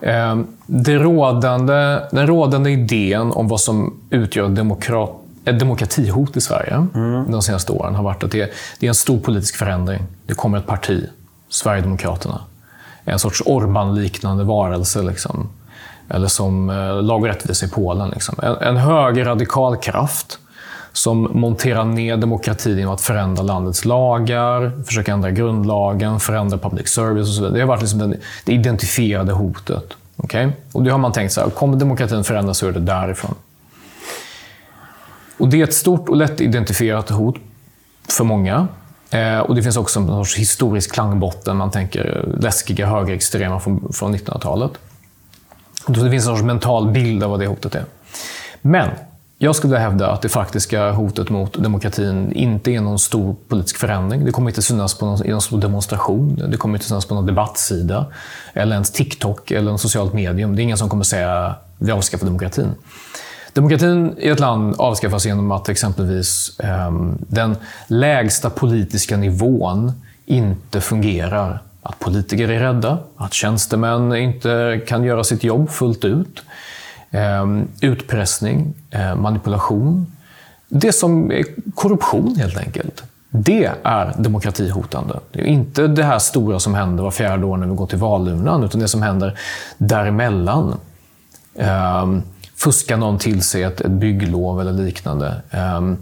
Eh, det rådande, den rådande idén om vad som utgör demokrat, ett demokratihot i Sverige mm. de senaste åren har varit att det, det är en stor politisk förändring. Det kommer ett parti, Sverigedemokraterna. En sorts Orban-liknande varelse. Liksom eller som eh, Lag och rättvisa i Polen. Liksom. En, en högerradikal kraft som monterar ner demokratin genom att förändra landets lagar, försöka ändra grundlagen, förändra public service och så vidare. Det har varit liksom den, det identifierade hotet. Okay? Och det har man tänkt så här, kommer demokratin förändras så är det därifrån. Och det är ett stort och lätt identifierat hot för många. Eh, och Det finns också en sorts historisk klangbotten. Man tänker eh, läskiga högerextrema från, från 1900-talet. Det finns en sorts mental bild av vad det hotet är. Men jag skulle hävda att det faktiska hotet mot demokratin inte är någon stor politisk förändring. Det kommer inte synas på någon, i någon stor demonstration. Det kommer inte synas på någon debattsida. Eller ens TikTok eller en socialt medium. Det är ingen som kommer säga vi avskaffar demokratin. Demokratin i ett land avskaffas genom att exempelvis eh, den lägsta politiska nivån inte fungerar att politiker är rädda, att tjänstemän inte kan göra sitt jobb fullt ut. Eh, utpressning, eh, manipulation. Det som är korruption helt enkelt. Det är demokratihotande. Det är inte det här stora som händer var fjärde år när vi går till valurnan, utan det som händer däremellan. Ehm, fuskar någon till sig ett, ett bygglov eller liknande? Ehm,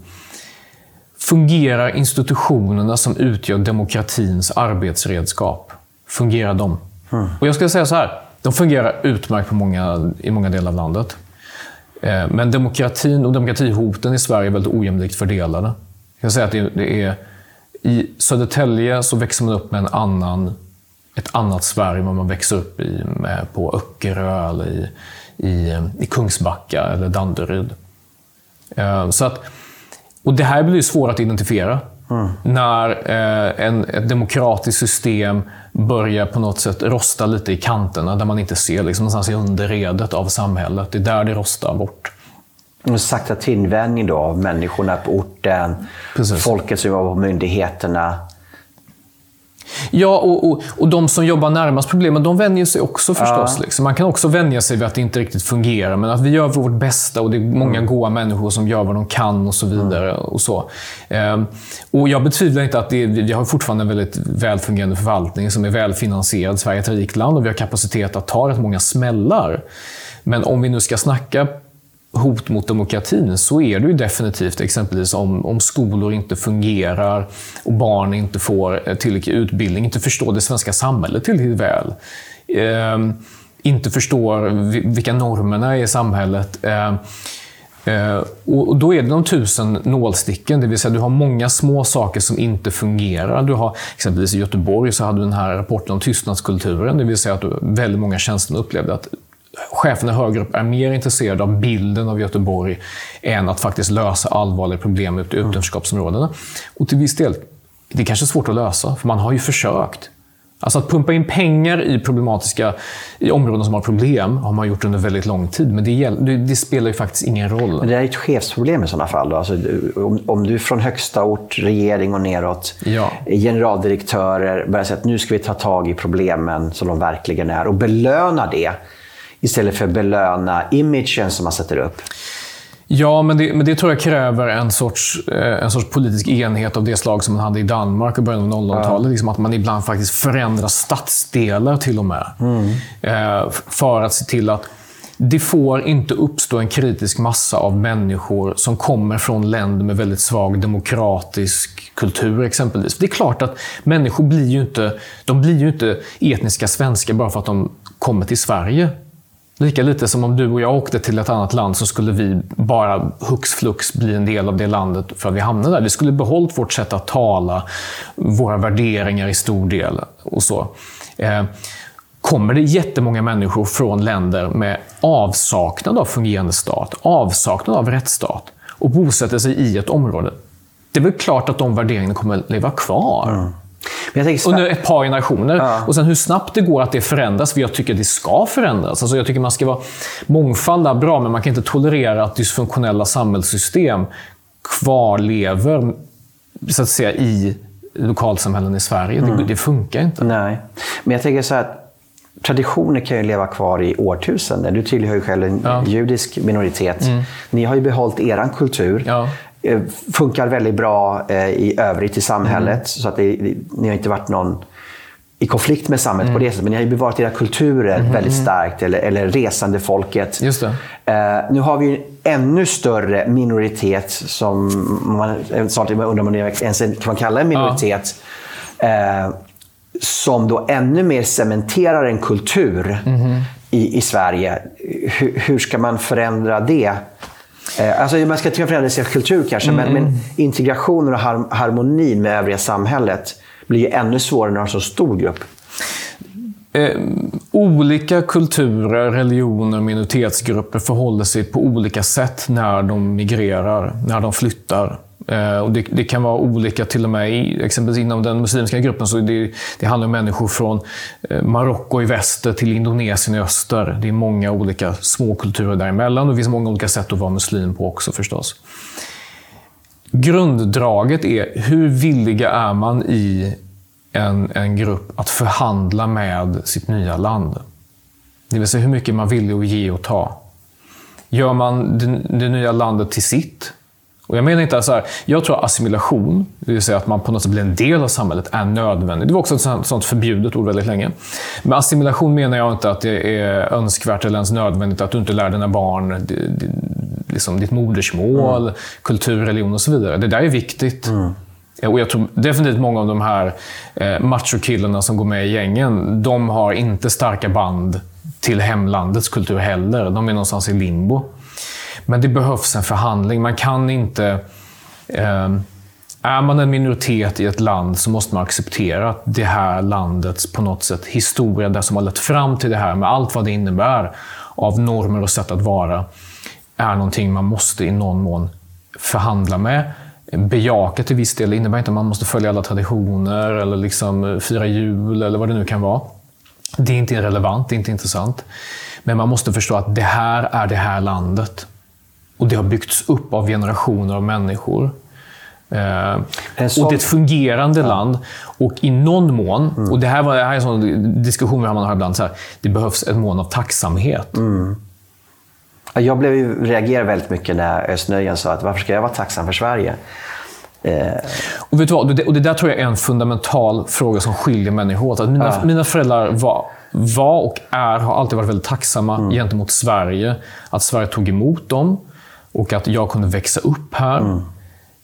fungerar institutionerna som utgör demokratins arbetsredskap? fungerar de? Mm. Och jag skulle säga så här, de fungerar utmärkt på många, i många delar av landet. Eh, men demokratin och demokratihoten i Sverige är väldigt ojämlikt fördelade. Jag säga att det, det är, I Södertälje så växer man upp med en annan, ett annat Sverige än man växer upp i med på Öckerö, eller i, i, i Kungsbacka eller Danderyd. Eh, så att, och det här blir svårt att identifiera. Mm. När eh, en, ett demokratiskt system börjar på något sätt rosta lite i kanterna, där man inte ser, liksom, någonstans i underredet av samhället. Det är där det rostar bort. En sakta tillvänjning då av människorna på orten, Precis. folket som jobbar på myndigheterna. Ja, och, och, och de som jobbar närmast problemen, de vänjer sig också förstås. Ja. Liksom. Man kan också vänja sig vid att det inte riktigt fungerar, men att vi gör vårt bästa och det är många mm. goda människor som gör vad de kan och så vidare. Mm. Och så. Ehm, och jag betvivlar inte att det, vi har fortfarande en väldigt välfungerande förvaltning som är välfinansierad. Sverige är ett rikt land och vi har kapacitet att ta rätt många smällar. Men om vi nu ska snacka hot mot demokratin så är det ju definitivt exempelvis om, om skolor inte fungerar och barn inte får eh, tillräcklig utbildning, inte förstår det svenska samhället tillräckligt väl. Eh, inte förstår vilka normerna är i samhället. Ehm, eh, eh, och då är det de tusen nålsticken, det vill säga du har många små saker som inte fungerar. Du har, exempelvis i Göteborg så hade du den här rapporten om tystnadskulturen, det vill säga att väldigt många tjänstemän upplevde att cheferna högre upp är mer intresserade av bilden av Göteborg än att faktiskt lösa allvarliga problem ute i utanförskapsområdena. Och till viss del, det är kanske svårt att lösa, för man har ju försökt. Alltså att pumpa in pengar i problematiska i områden som har problem har man gjort under väldigt lång tid. Men det, det, det spelar ju faktiskt ingen roll. Men det är ett chefsproblem i sådana fall. Alltså, om, om du från högsta ort, regering och neråt, ja. generaldirektörer börjar säga att nu ska vi ta tag i problemen som de verkligen är och belöna det istället för att belöna imagen som man sätter upp. Ja, men det, men det tror jag kräver en sorts, eh, en sorts politisk enhet av det slag som man hade i Danmark i början av 00-talet. Ja. Liksom att man ibland faktiskt förändrar stadsdelar till och med. Mm. Eh, för att se till att det får inte uppstå en kritisk massa av människor som kommer från länder med väldigt svag demokratisk kultur exempelvis. Det är klart att människor blir ju inte, de blir ju inte etniska svenskar bara för att de kommer till Sverige. Lika lite som om du och jag åkte till ett annat land så skulle vi bara hux flux bli en del av det landet för att vi hamnade där. Vi skulle behållit vårt sätt att tala, våra värderingar i stor del och så. Eh, kommer det jättemånga människor från länder med avsaknad av fungerande stat, avsaknad av rättsstat och bosätter sig i ett område. Det är väl klart att de värderingarna kommer leva kvar. Mm. Under ett par generationer. Ja. Och sen hur snabbt det går att det förändras, för jag tycker det ska förändras. Alltså jag tycker man ska vara mångfald bra, men man kan inte tolerera att dysfunktionella samhällssystem kvarlever så att säga, i lokalsamhällen i Sverige. Mm. Det, det, funkar inte. Nej. Men jag tänker så här, traditioner kan ju leva kvar i årtusenden. Du tillhör ju själv en ja. judisk minoritet. Mm. Ni har ju behållit er kultur. Ja. Eh, funkar väldigt bra eh, i övrigt i samhället. Mm. Så att det, ni har inte varit någon i konflikt med samhället mm. på det sättet. Men ni har ju bevarat era kulturer mm. väldigt starkt. Eller, eller resandefolket. Just. Uh, nu har vi en ännu större minoritet som man snart undrar om man ens kan man kalla en minoritet. Ja. Uh, som då ännu mer cementerar en kultur mm. i, i Sverige. Hur, hur ska man förändra det? Eh, alltså man ska inte förändra sin kultur kanske, mm. men, men integrationen och harmonin med övriga samhället blir ju ännu svårare när du har så stor grupp. Eh, olika kulturer, religioner, minoritetsgrupper förhåller sig på olika sätt när de migrerar, när de flyttar. Eh, och det, det, kan vara olika till och med, i, exempelvis inom den muslimska gruppen, så det, det handlar om människor från eh, Marocko i väster till Indonesien i öster. Det är många olika små kulturer däremellan och det finns många olika sätt att vara muslim på också förstås. Grunddraget är, hur villiga är man i en, en grupp att förhandla med sitt nya land? Det vill säga hur mycket man vill att ge och ta. Gör man det, det nya landet till sitt? Och jag menar inte så här, jag tror assimilation, det vill säga att man på något sätt blir en del av samhället, är nödvändigt. Det var också ett sånt förbjudet ord väldigt länge. Med assimilation menar jag inte att det är önskvärt eller ens nödvändigt att du inte lär dina barn liksom ditt modersmål, mm. kultur, religion och så vidare. Det där är viktigt. Mm. Och jag tror definitivt många av de här eh, machokillarna som går med i gängen, de har inte starka band till hemlandets kultur heller. De är någonstans i limbo. Men det behövs en förhandling. Man kan inte... Eh, är man en minoritet i ett land så måste man acceptera att det här landets på något sätt historia, det som har lett fram till det här, med allt vad det innebär av normer och sätt att vara, är någonting man måste i någon mån förhandla med. Bejaka till viss del. Det innebär inte att man måste följa alla traditioner eller liksom eh, fira jul eller vad det nu kan vara. Det är inte relevant, det är inte intressant. Men man måste förstå att det här är det här landet. Och det har byggts upp av generationer av människor. Eh, och det är ett fungerande ja. land. Och i någon mån, mm. och det här, var, det här är en sån diskussion man har ibland, så här, det behövs ett mån av tacksamhet. Mm. Jag blev, reagerade väldigt mycket när Östnöjen sa att varför ska jag vara tacksam för Sverige? Eh. Och, vet du vad? och det där tror jag är en fundamental fråga som skiljer människor åt. Att mina, ja. mina föräldrar var, var och är, har alltid varit väldigt tacksamma mm. gentemot Sverige. Att Sverige tog emot dem och att jag kunde växa upp här. Mm.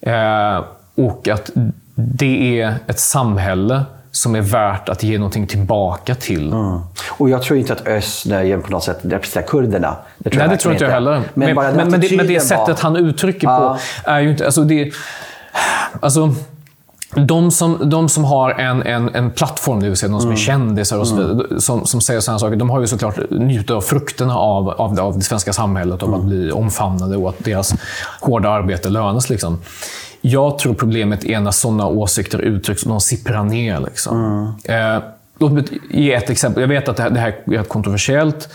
Eh, och att det är ett samhälle som är värt att ge någonting tillbaka till. Mm. Och jag tror inte att Östnöjen på något sätt representerar kurderna. Det tror Nej, det tror inte jag heller. Men, men, men, men, det, men det sättet var... han uttrycker på är ju inte... Alltså det, alltså, de som, de som har en, en, en plattform, det vill säga de som mm. är kändisar och så vidare, mm. som, som säger sådana saker, de har ju såklart njutit av frukterna av, av, av det svenska samhället, av mm. att bli omfamnade och att deras hårda arbete lönas. Liksom. Jag tror problemet är när sådana åsikter uttrycks och de sipprar ner. Liksom. Mm. Eh, låt mig ge ett exempel. Jag vet att det här, det här är kontroversiellt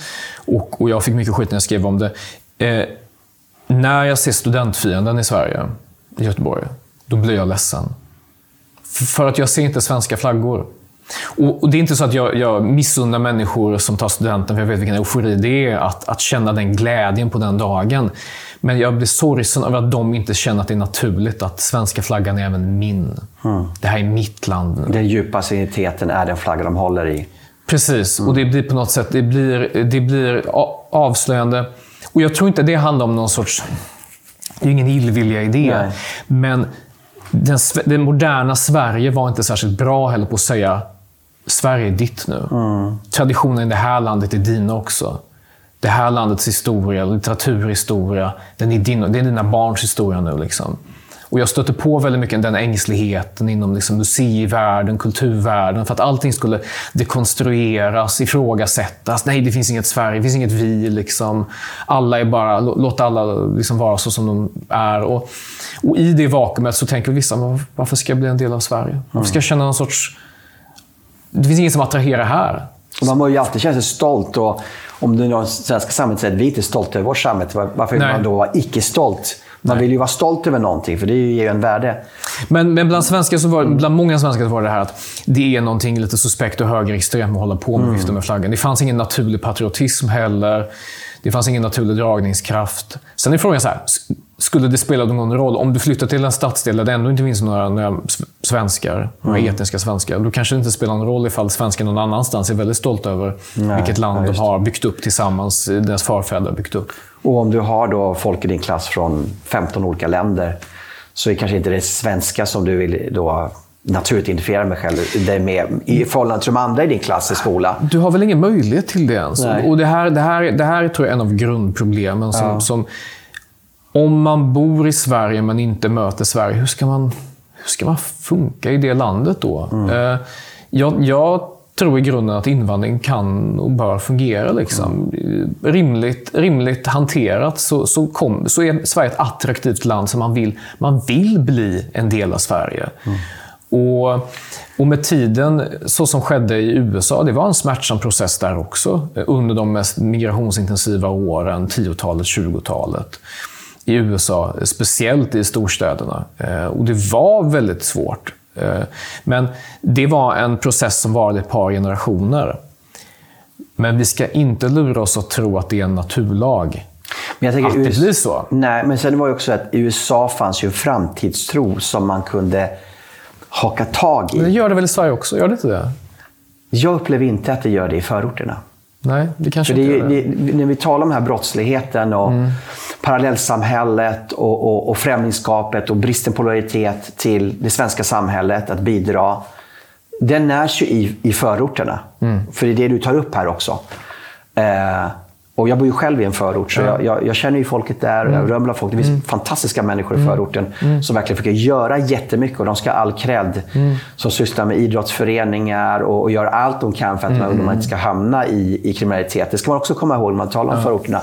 och, och, jag fick mycket skit när jag skrev om det. Eh, när jag ser studentfienden i Sverige, i Göteborg, då blir jag ledsen. För att jag ser inte svenska flaggor. Och, och Det är inte så att jag, jag missunnar människor som tar studenten, för jag vet vilken eufori det är att, att känna den glädjen på den dagen. Men jag blir sorgsen över att de inte känner att det är naturligt att svenska flaggan är även min. Mm. Det här är mitt land nu. Den djupaste identiteten är den flagga de håller i. Precis, mm. och det blir på något sätt det blir, det blir avslöjande. Och jag tror inte det handlar om någon sorts... Det är ingen illvilja i det. Men den, det moderna Sverige var inte särskilt bra heller på att säga Sverige är ditt nu. Mm. Traditionen i det här landet är dina också. Det här landets historia, litteraturhistoria, den är din, det är dina barns historia nu. Liksom. Och jag stötte på väldigt mycket den ängsligheten inom liksom museivärlden, kulturvärlden, för att allting skulle dekonstrueras, ifrågasättas. Nej, det finns inget Sverige, det finns inget vi. Liksom. Alla är bara, låt alla liksom vara så som de är. Och, och i det vakuumet så tänker vissa, varför ska jag bli en del av Sverige? Varför ska jag känna någon sorts... Det finns inget som attraherar här. Och man bör ju alltid känna sig stolt. Och om det svenska samhället säger att vi inte är stolta över vårt samhälle, varför vill man då vara icke-stolt? Man vill ju vara stolt över någonting, för det ger ju en värde. Men, men bland, svenskar så var, bland många svenskar så var det här att det är någonting lite suspekt och högerextremt att hålla på med mm. vifta med flaggan. Det fanns ingen naturlig patriotism heller. Det fanns ingen naturlig dragningskraft. Sen är frågan så här, skulle det spela någon roll? Om du flyttar till en stadsdel där det ändå inte finns några, några svenskar, några mm. etniska svenskar, då kanske det inte spelar någon roll ifall svenskar någon annanstans är väldigt stolta över Nej, vilket land ja, de har byggt upp tillsammans, deras förfäder byggt upp. Och om du har då folk i din klass från 15 olika länder, så är kanske inte det svenska som du vill då naturligt identifiera mig själv det med, i förhållande till de andra i din klass i skola. Du har väl ingen möjlighet till det ens? Och det här, det, här, det här tror jag är en av grundproblemen. Som, ja. som, om man bor i Sverige men inte möter Sverige, hur ska man, hur ska man funka i det landet då? Mm. Eh, jag, jag, tror i grunden att invandring kan och bör fungera. Liksom. Mm. Rimligt, rimligt hanterat så, så, kom, så är Sverige ett attraktivt land som man vill, man vill bli en del av Sverige. Mm. Och, och med tiden, så som skedde i USA, det var en smärtsam process där också. Under de mest migrationsintensiva åren, 10-talet, 20-talet i USA, speciellt i storstäderna. Eh, och det var väldigt svårt. Eh, men det var en process som varade ett par generationer. Men vi ska inte lura oss att tro att det är en naturlag. Men jag tänker, att det blir så. Nej, men sen var det också att i USA fanns ju en framtidstro som man kunde haka tag i. Men det gör det väl i Sverige också? Gör det inte det? Jag upplever inte att det gör det i förorterna. Nej, det kanske För inte det. det. När vi talar om den här brottsligheten och mm. parallellsamhället och, och, och främlingskapet och bristen på lojalitet till det svenska samhället att bidra. Den närs ju i, i förorterna. Mm. För det är det du tar upp här också. Eh, och jag bor ju själv i en förort, så jag, jag, jag känner ju folket där. Mm. Jag rör folk. Det finns mm. fantastiska människor i mm. förorten mm. som verkligen försöker göra jättemycket. Och de ska ha all cred. Mm. Som sysslar med idrottsföreningar och, och gör allt de kan för att mm. ungdomar inte ska hamna i, i kriminalitet. Det ska man också komma ihåg när man talar om förorterna.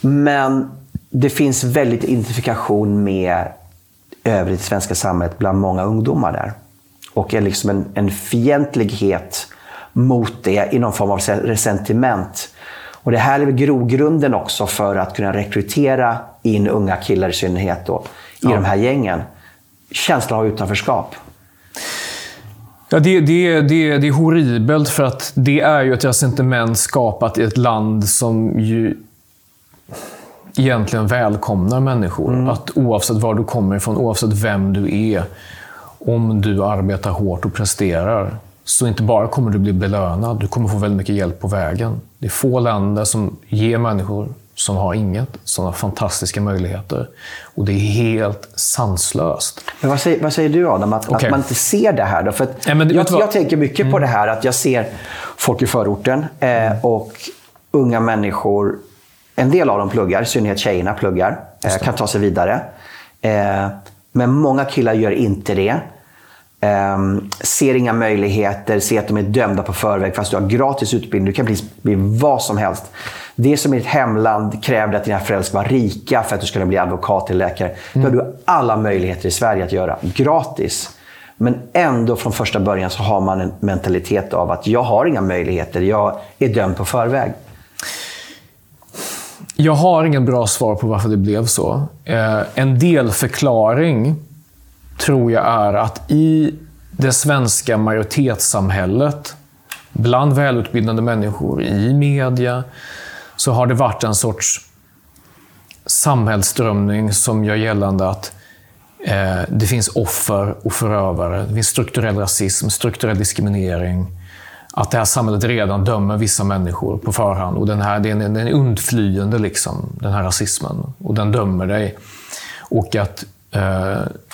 Men det finns väldigt identifikation med övrigt svenska samhället bland många ungdomar där. Och är liksom en, en fientlighet mot det i någon form av resentiment. Och det här är grogrunden också för att kunna rekrytera in unga killar i synnerhet då, i ja. de här gängen. känsla av utanförskap? Ja, det, det, det, det är horribelt för att det är ju ett resentiment skapat i ett land som ju egentligen välkomnar människor. Mm. Att oavsett var du kommer ifrån, oavsett vem du är, om du arbetar hårt och presterar, så inte bara kommer du bli belönad, du kommer få väldigt mycket hjälp på vägen. Det är få länder som ger människor som har inget sådana fantastiska möjligheter. Och det är helt sanslöst. Men vad säger, vad säger du Adam, att, okay. att, man inte ser det här? Då? För ja, men, jag, jag tänker mycket mm. på det här att jag ser folk i förorten eh, och unga människor en del av dem pluggar, i synnerhet tjejerna pluggar, eh, kan ta sig vidare. Eh, men många killar gör inte det. Eh, ser inga möjligheter, ser att de är dömda på förväg fast du har gratis utbildning. Du kan bli, bli vad som helst. Det som i ditt hemland krävde att dina föräldrar var rika för att du skulle bli advokat eller läkare. Mm. Det har du alla möjligheter i Sverige att göra gratis. Men ändå från första början så har man en mentalitet av att jag har inga möjligheter, jag är dömd på förväg. Jag har ingen bra svar på varför det blev så. Eh, en delförklaring tror jag är att i det svenska majoritetssamhället, bland välutbildade människor, i media, så har det varit en sorts samhällsströmning som gör gällande att eh, det finns offer och förövare. Det finns strukturell rasism, strukturell diskriminering att det här samhället redan dömer vissa människor på förhand. Och den här, den, den är undflyende, liksom, den här rasismen. Och den dömer dig. Och att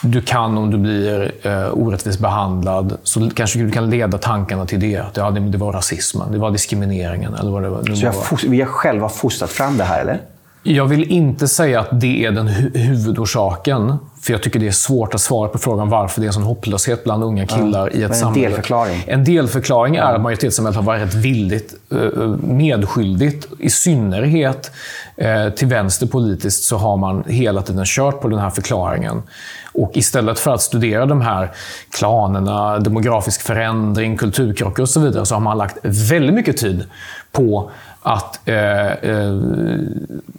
du kan, om du blir eh, orättvist behandlad, så kanske du kan leda tankarna till det. Att ja, det, var rasismen, det var diskrimineringen. Eller vad det var. Så var. vi har själva fostrat fram det här, eller? Jag vill inte säga att det är den hu huvudorsaken. För jag tycker det är svårt att svara på frågan varför det är en sån hopplöshet bland unga killar ja, i ett en samhälle. Delförklaring. En delförklaring är att majoritetssamhället har varit villigt uh, medskyldigt. I synnerhet uh, till vänster politiskt så har man hela tiden kört på den här förklaringen. Och istället för att studera de här klanerna, demografisk förändring, kulturkrockar och så vidare, så har man lagt väldigt mycket tid på att eh, eh,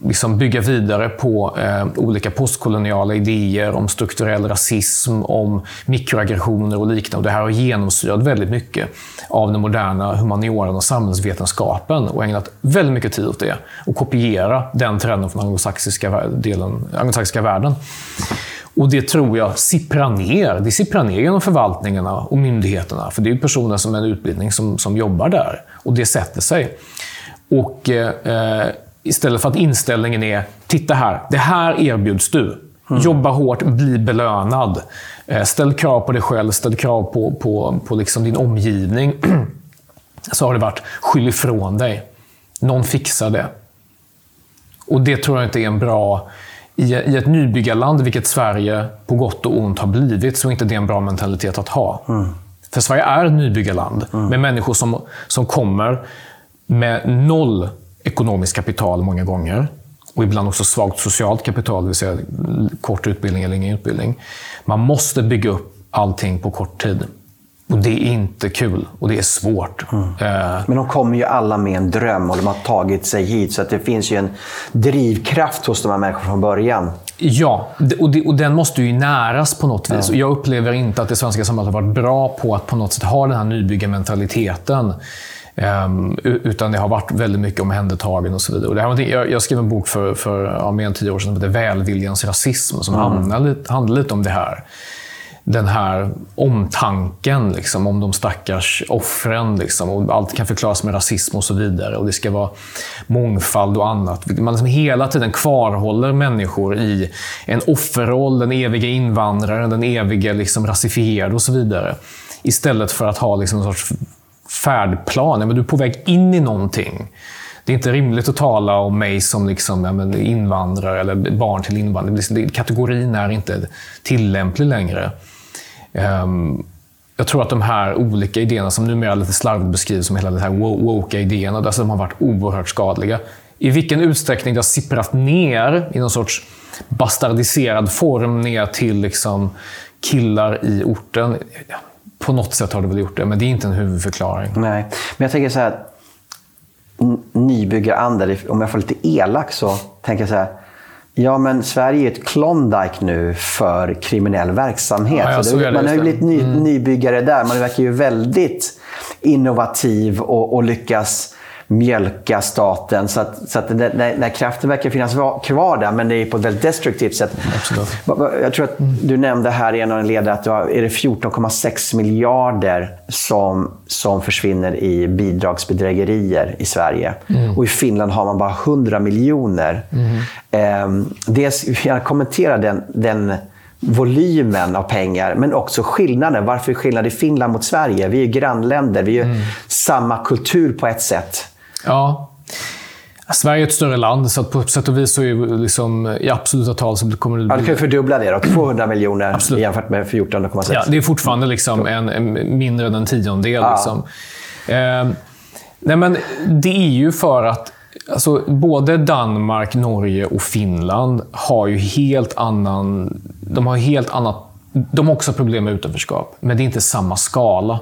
liksom bygga vidare på eh, olika postkoloniala idéer om strukturell rasism, om mikroaggressioner och liknande. Och det här har genomsyrat väldigt mycket av den moderna humanioran och samhällsvetenskapen och ägnat väldigt mycket tid åt det. Och kopiera den trenden från anglosaxiska, delen, anglosaxiska världen. Och det tror jag sipprar ner. Det sipprar ner genom förvaltningarna och myndigheterna. För det är personer som är en utbildning som, som jobbar där. Och det sätter sig. Och eh, istället för att inställningen är, titta här, det här erbjuds du. Mm. Jobba hårt, bli belönad. Eh, ställ krav på dig själv, ställ krav på, på, på liksom din omgivning. Så har det varit, skyll ifrån dig. Någon fixar det. Och det tror jag inte är en bra... I, I ett nybyggarland, vilket Sverige på gott och ont har blivit, så är inte det en bra mentalitet att ha. Mm. För Sverige är ett nybyggarland mm. med människor som, som kommer med noll ekonomiskt kapital många gånger och ibland också svagt socialt kapital, det vill säga kort utbildning eller ingen utbildning. Man måste bygga upp allting på kort tid. Och det är inte kul och det är svårt. Mm. Uh, Men de kommer ju alla med en dröm och de har tagit sig hit. Så att det finns ju en drivkraft hos de här människorna från början. Ja, och, det, och den måste ju näras på något vis. Mm. Jag upplever inte att det svenska samhället har varit bra på att på något sätt ha den här nybyggarmentaliteten. Um, utan det har varit väldigt mycket omhändertagen och så vidare. Och det här, jag, jag skrev en bok för, för ja, mer än tio år sedan som heter Välviljans rasism, som mm. handlar, handlar lite om det här. Den här omtanken liksom, om de stackars offren. Liksom, och allt kan förklaras med rasism och så vidare. Och Det ska vara mångfald och annat. Man liksom hela tiden kvarhåller människor i en offerroll, den eviga invandraren, den eviga liksom, rasifierade och så vidare. Istället för att ha liksom, en sorts färdplan. men du är på väg in i någonting. Det är inte rimligt att tala om mig som liksom, ja, men invandrare eller barn till invandrare. Kategorin är inte tillämplig längre. Um, jag tror att de här olika idéerna, som numera lite slarvigt beskrivs som hela de här woke-idéerna, alltså de har varit oerhört skadliga. I vilken utsträckning det har sipprat ner i någon sorts bastardiserad form ner till liksom killar i orten på något sätt har det väl gjort det, men det är inte en huvudförklaring. Nej, men jag tänker så här. Nybyggaranda, om jag får lite elak så tänker jag så här. Ja, men Sverige är ett Klondike nu för kriminell verksamhet. Ja, det, man har ju blivit ny, mm. nybyggare där. Man verkar ju väldigt innovativ och, och lyckas mjölka staten. Så att, så att när, när kraften verkar finnas kvar där, men det är på ett väldigt destruktivt sätt. Absolut. Jag tror att du nämnde här i en av ledare att det är 14,6 miljarder som, som försvinner i bidragsbedrägerier i Sverige. Mm. Och i Finland har man bara 100 miljoner. Mm. Eh, dels, jag kommenterar den, den volymen av pengar, men också skillnaden. Varför är skillnad i Finland mot Sverige? Vi är grannländer, vi är mm. samma kultur på ett sätt. Ja. Sverige är ett större land, så på sätt och vis så är liksom, i absoluta tal så kommer det bli... Ja, du kan fördubbla det då. 200 miljoner Absolut. jämfört med 14,6. Ja, det är fortfarande liksom en, en mindre än en tiondel. Ja. Liksom. Eh, nej, men det är ju för att alltså, både Danmark, Norge och Finland har ju helt annan... De har helt annat... De har också problem med utanförskap, men det är inte samma skala.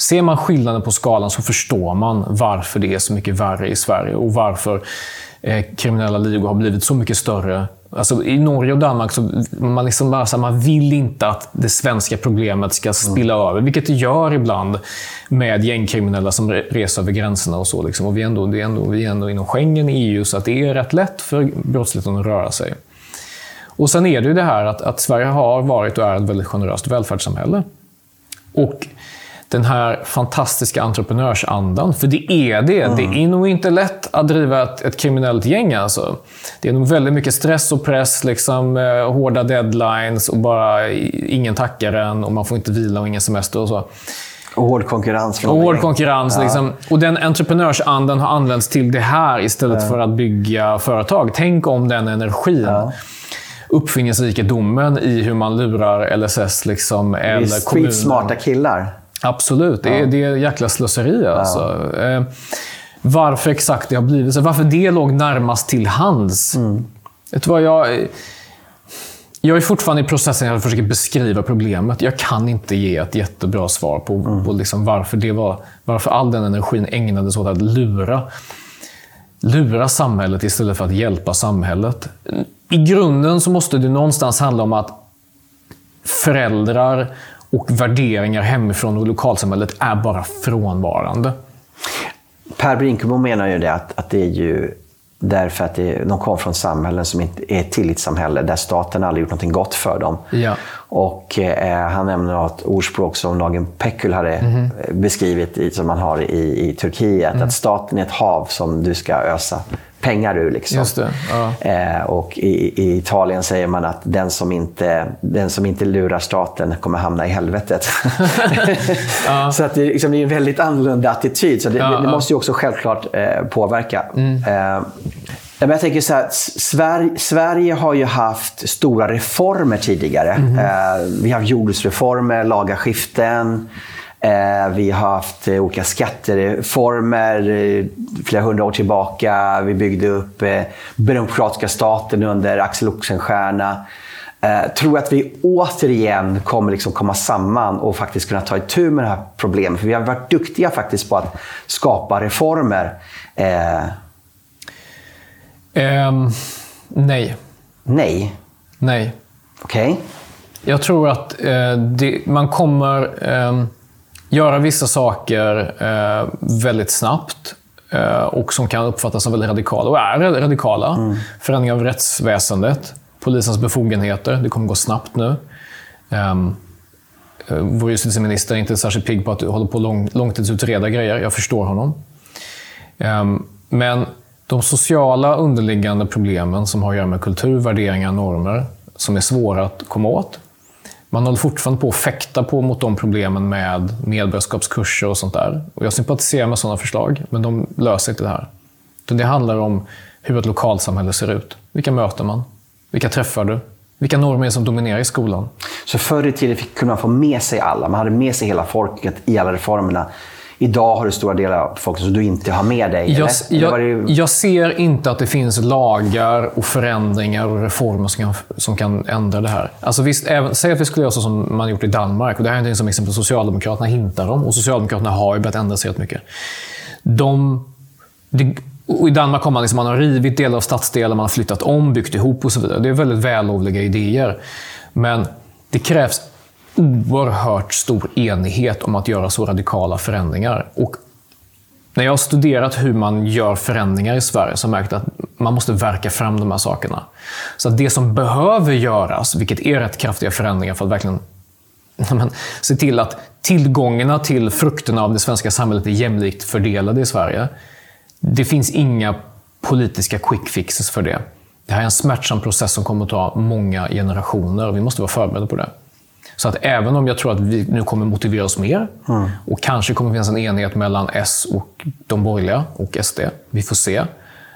Ser man skillnaden på skalan så förstår man varför det är så mycket värre i Sverige och varför eh, kriminella ligor har blivit så mycket större. Alltså, I Norge och Danmark så man liksom bara så här, man vill inte att det svenska problemet ska spilla mm. över, vilket det gör ibland med gängkriminella som reser över gränserna och så. Liksom. Och vi, är ändå, det är ändå, vi är ändå inom Schengen, EU, så att det är rätt lätt för brottsligheten att röra sig. Och Sen är det ju det här att, att Sverige har varit och är ett väldigt generöst välfärdssamhälle. Och den här fantastiska entreprenörsandan. För det är det. Mm. Det är nog inte lätt att driva ett, ett kriminellt gäng. Alltså. Det är nog väldigt mycket stress och press, liksom, eh, hårda deadlines och bara ingen tackar en och man får inte vila och ingen semester och så. Och hård konkurrens. Och hård konkurrens. Ja. Liksom. Och den entreprenörsandan har använts till det här istället ja. för att bygga företag. Tänk om den energin. Ja uppfinningsrikedomen i hur man lurar LSS liksom, eller kommunen. smarta killar. Absolut, det är, det är jäkla slöseri alltså. Eh, varför exakt det har blivit så. Varför det låg närmast till hands. Mm. Vet du vad, jag... Jag är fortfarande i processen att försöka beskriva problemet. Jag kan inte ge ett jättebra svar på, mm. på liksom varför, det var, varför all den energin ägnades åt att lura, lura samhället istället för att hjälpa samhället. I grunden så måste det någonstans handla om att föräldrar och värderingar hemifrån och lokalsamhället är bara frånvarande. Per Brinkemo menar ju det att, att det är ju därför att det, de kom från samhällen som inte är tillitssamhälle, där staten aldrig gjort något gott för dem. Ja. Och eh, Han nämner ett ordspråk som Nagin Pekul hade mm. beskrivit, som man har i, i Turkiet, mm. att staten är ett hav som du ska ösa pengar ur. Liksom. Ja. eh, och i, i, Italien säger man att den som, inte, den som inte lurar staten kommer hamna i helvetet. ja. Så att det, liksom, det, är en väldigt annorlunda attityd. Så det, ja, det måste ju också självklart eh, påverka. Mm. Eh, men jag tänker så här, Sverige, Sverige, har ju haft stora reformer tidigare. Mm. vi har haft jordbruksreformer, laga skiften. Eh, vi har haft eh, olika skattereformer eh, flera hundra år tillbaka. Vi byggde upp Demokratiska staten under Axel Oxenstierna. Jag tror att vi återigen kommer liksom komma samman och faktiskt kunna ta itu med det här problemet. För vi har varit duktiga faktiskt på att skapa reformer. Eh... Um, nej. Nej? Nej. Okej. Okay. Jag tror att eh, det, man kommer... Eh, göra vissa saker eh, väldigt snabbt eh, och som kan uppfattas som väldigt radikala, och är radikala. Mm. Förändring av rättsväsendet, polisens befogenheter. Det kommer gå snabbt nu. Um, vår justitieminister är inte särskilt pigg på att hålla på lång, långtidsutreda grejer. Jag förstår honom. Um, men de sociala underliggande problemen som har att göra med kultur, värderingar, normer, som är svåra att komma åt, man håller fortfarande på att fäkta på mot de problemen med medborgarskapskurser och sånt där. Och jag sympatiserar med sådana förslag, men de löser inte det här. Det handlar om hur ett lokalsamhälle ser ut. Vilka möter man? Vilka träffar du? Vilka normer är det som dominerar i skolan? Så förr i tiden kunde man få med sig alla. Man hade med sig hela folket i alla reformerna. Idag har du stora delar av folket som du inte har med dig. Jag, jag, det... jag, ser inte att det finns lagar och förändringar och reformer som kan, som kan ändra det här. Alltså visst, även, säg att vi skulle göra så som man gjort i Danmark. Och det här är något som exempel Socialdemokraterna hintar om. Och Socialdemokraterna har ju börjat ändra sig rätt mycket. De, det, Och I Danmark har man, liksom, man har rivit delar av stadsdelar, man har flyttat om, byggt ihop och så vidare. Det är väldigt vällovliga idéer. Men det krävs oerhört stor enighet om att göra så radikala förändringar. Och när jag har studerat hur man gör förändringar i Sverige så har jag märkt att man måste verka fram de här sakerna. Så att det som behöver göras, vilket är rätt kraftiga förändringar för att verkligen men, se till att tillgångarna till frukterna av det svenska samhället är jämlikt fördelade i Sverige. Det finns inga politiska quick fixes för det. Det här är en smärtsam process som kommer att ta många generationer och vi måste vara förberedda på det. Så att även om jag tror att vi nu kommer motivera oss mer mm. och kanske kommer finnas en enighet mellan S och de borgerliga och SD. Vi får se.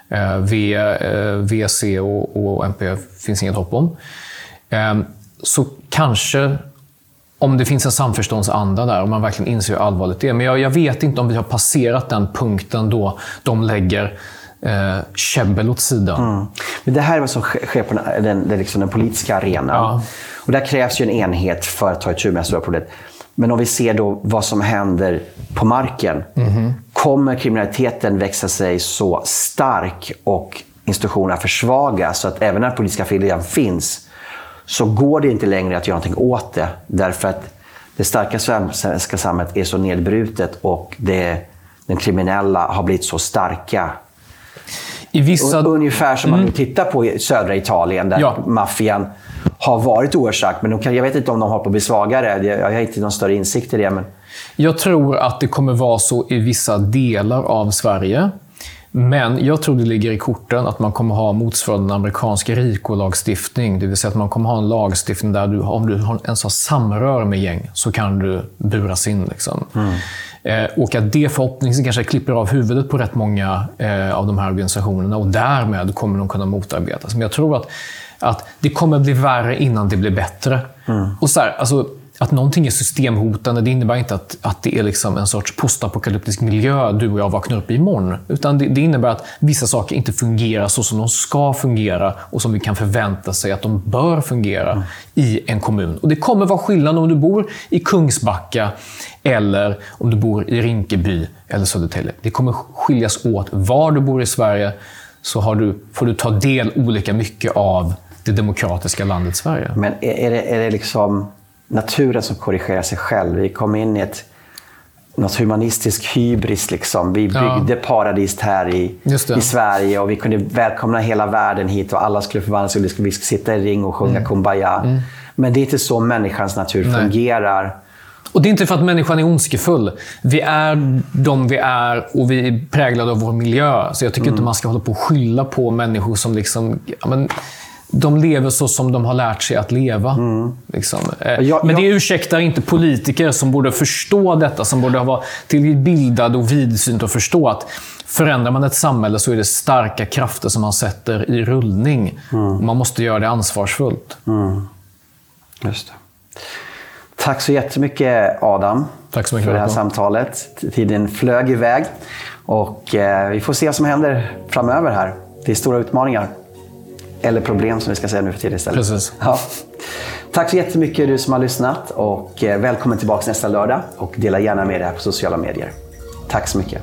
Eh, v, eh, VC och, och MP finns inget hopp om. Eh, så kanske om det finns en samförståndsanda där och man verkligen inser hur allvarligt det är. Men jag, jag vet inte om vi har passerat den punkten då de lägger eh, käbbel åt sidan. Mm. Men det här är vad som sker på den, den, liksom den politiska arenan. Ja. Och där krävs ju en enhet för att ta itu med stora problem. Men om vi ser då vad som händer på marken. Mm. Kommer kriminaliteten växa sig så stark och institutionerna försvagas så att även när politiska viljan finns så går det inte längre att göra någonting åt det. Därför att det starka svenska samhället är så nedbrutet och det, den kriminella har blivit så starka. I vissa... Ungefär som mm. man nu tittar på södra Italien där ja. maffian har varit oerhört men kan, jag vet inte om de har på att bli svagare. Jag, har inte någon större insikt i det. Men... Jag tror att det kommer vara så i vissa delar av Sverige. Men jag tror det ligger i korten att man kommer ha motsvarande amerikansk RICO-lagstiftning. Det vill säga att man kommer ha en lagstiftning där du, om du ens har samröre med gäng så kan du buras in. Liksom. Mm. Eh, och att det förhoppningsvis kanske klipper av huvudet på rätt många eh, av de här organisationerna och därmed kommer de kunna motarbetas. Men jag tror att, att det kommer bli värre innan det blir bättre. Mm. Och så här, alltså, att någonting är systemhotande, det innebär inte att, att det är liksom en sorts postapokalyptisk miljö du och jag vaknar upp i imorgon. Utan det, det, innebär att vissa saker inte fungerar så som de ska fungera och som vi kan förvänta sig att de bör fungera mm. i en kommun. Och Det kommer vara skillnad om du bor i Kungsbacka eller om du bor i Rinkeby eller Södertälje. Det kommer skiljas åt var du bor i Sverige så har du, får du ta del olika mycket av det demokratiska landet Sverige. Men är det, är det liksom naturen som korrigerar sig själv. Vi kom in i ett något humanistisk hybris. Liksom. Vi byggde ja. paradis här i, i Sverige och vi kunde välkomna hela världen hit och alla skulle förvandlas och vi skulle sitta i ring och sjunga mm. Kumbaya. Mm. Men det är inte så människans natur Nej. fungerar. Och Det är inte för att människan är ondskefull. Vi är de vi är och vi är präglade av vår miljö. Så jag tycker mm. inte man ska hålla på och skylla på människor som liksom... Ja, men, de lever så som de har lärt sig att leva. Mm. Liksom. Eh, jag, Men det ursäktar inte politiker som borde förstå detta, som borde vara tillbildade och vidsynt och förstå att förändrar man ett samhälle så är det starka krafter som man sätter i rullning. Mm. Man måste göra det ansvarsfullt. Mm. Just det. Tack så jättemycket Adam Tack så mycket, för det här samtalet. Tiden flög iväg och eh, vi får se vad som händer framöver här. Det är stora utmaningar. Eller problem som vi ska säga nu för tiden istället. Precis. Ja. Tack så jättemycket du som har lyssnat och eh, välkommen tillbaka nästa lördag och dela gärna med dig på sociala medier. Tack så mycket.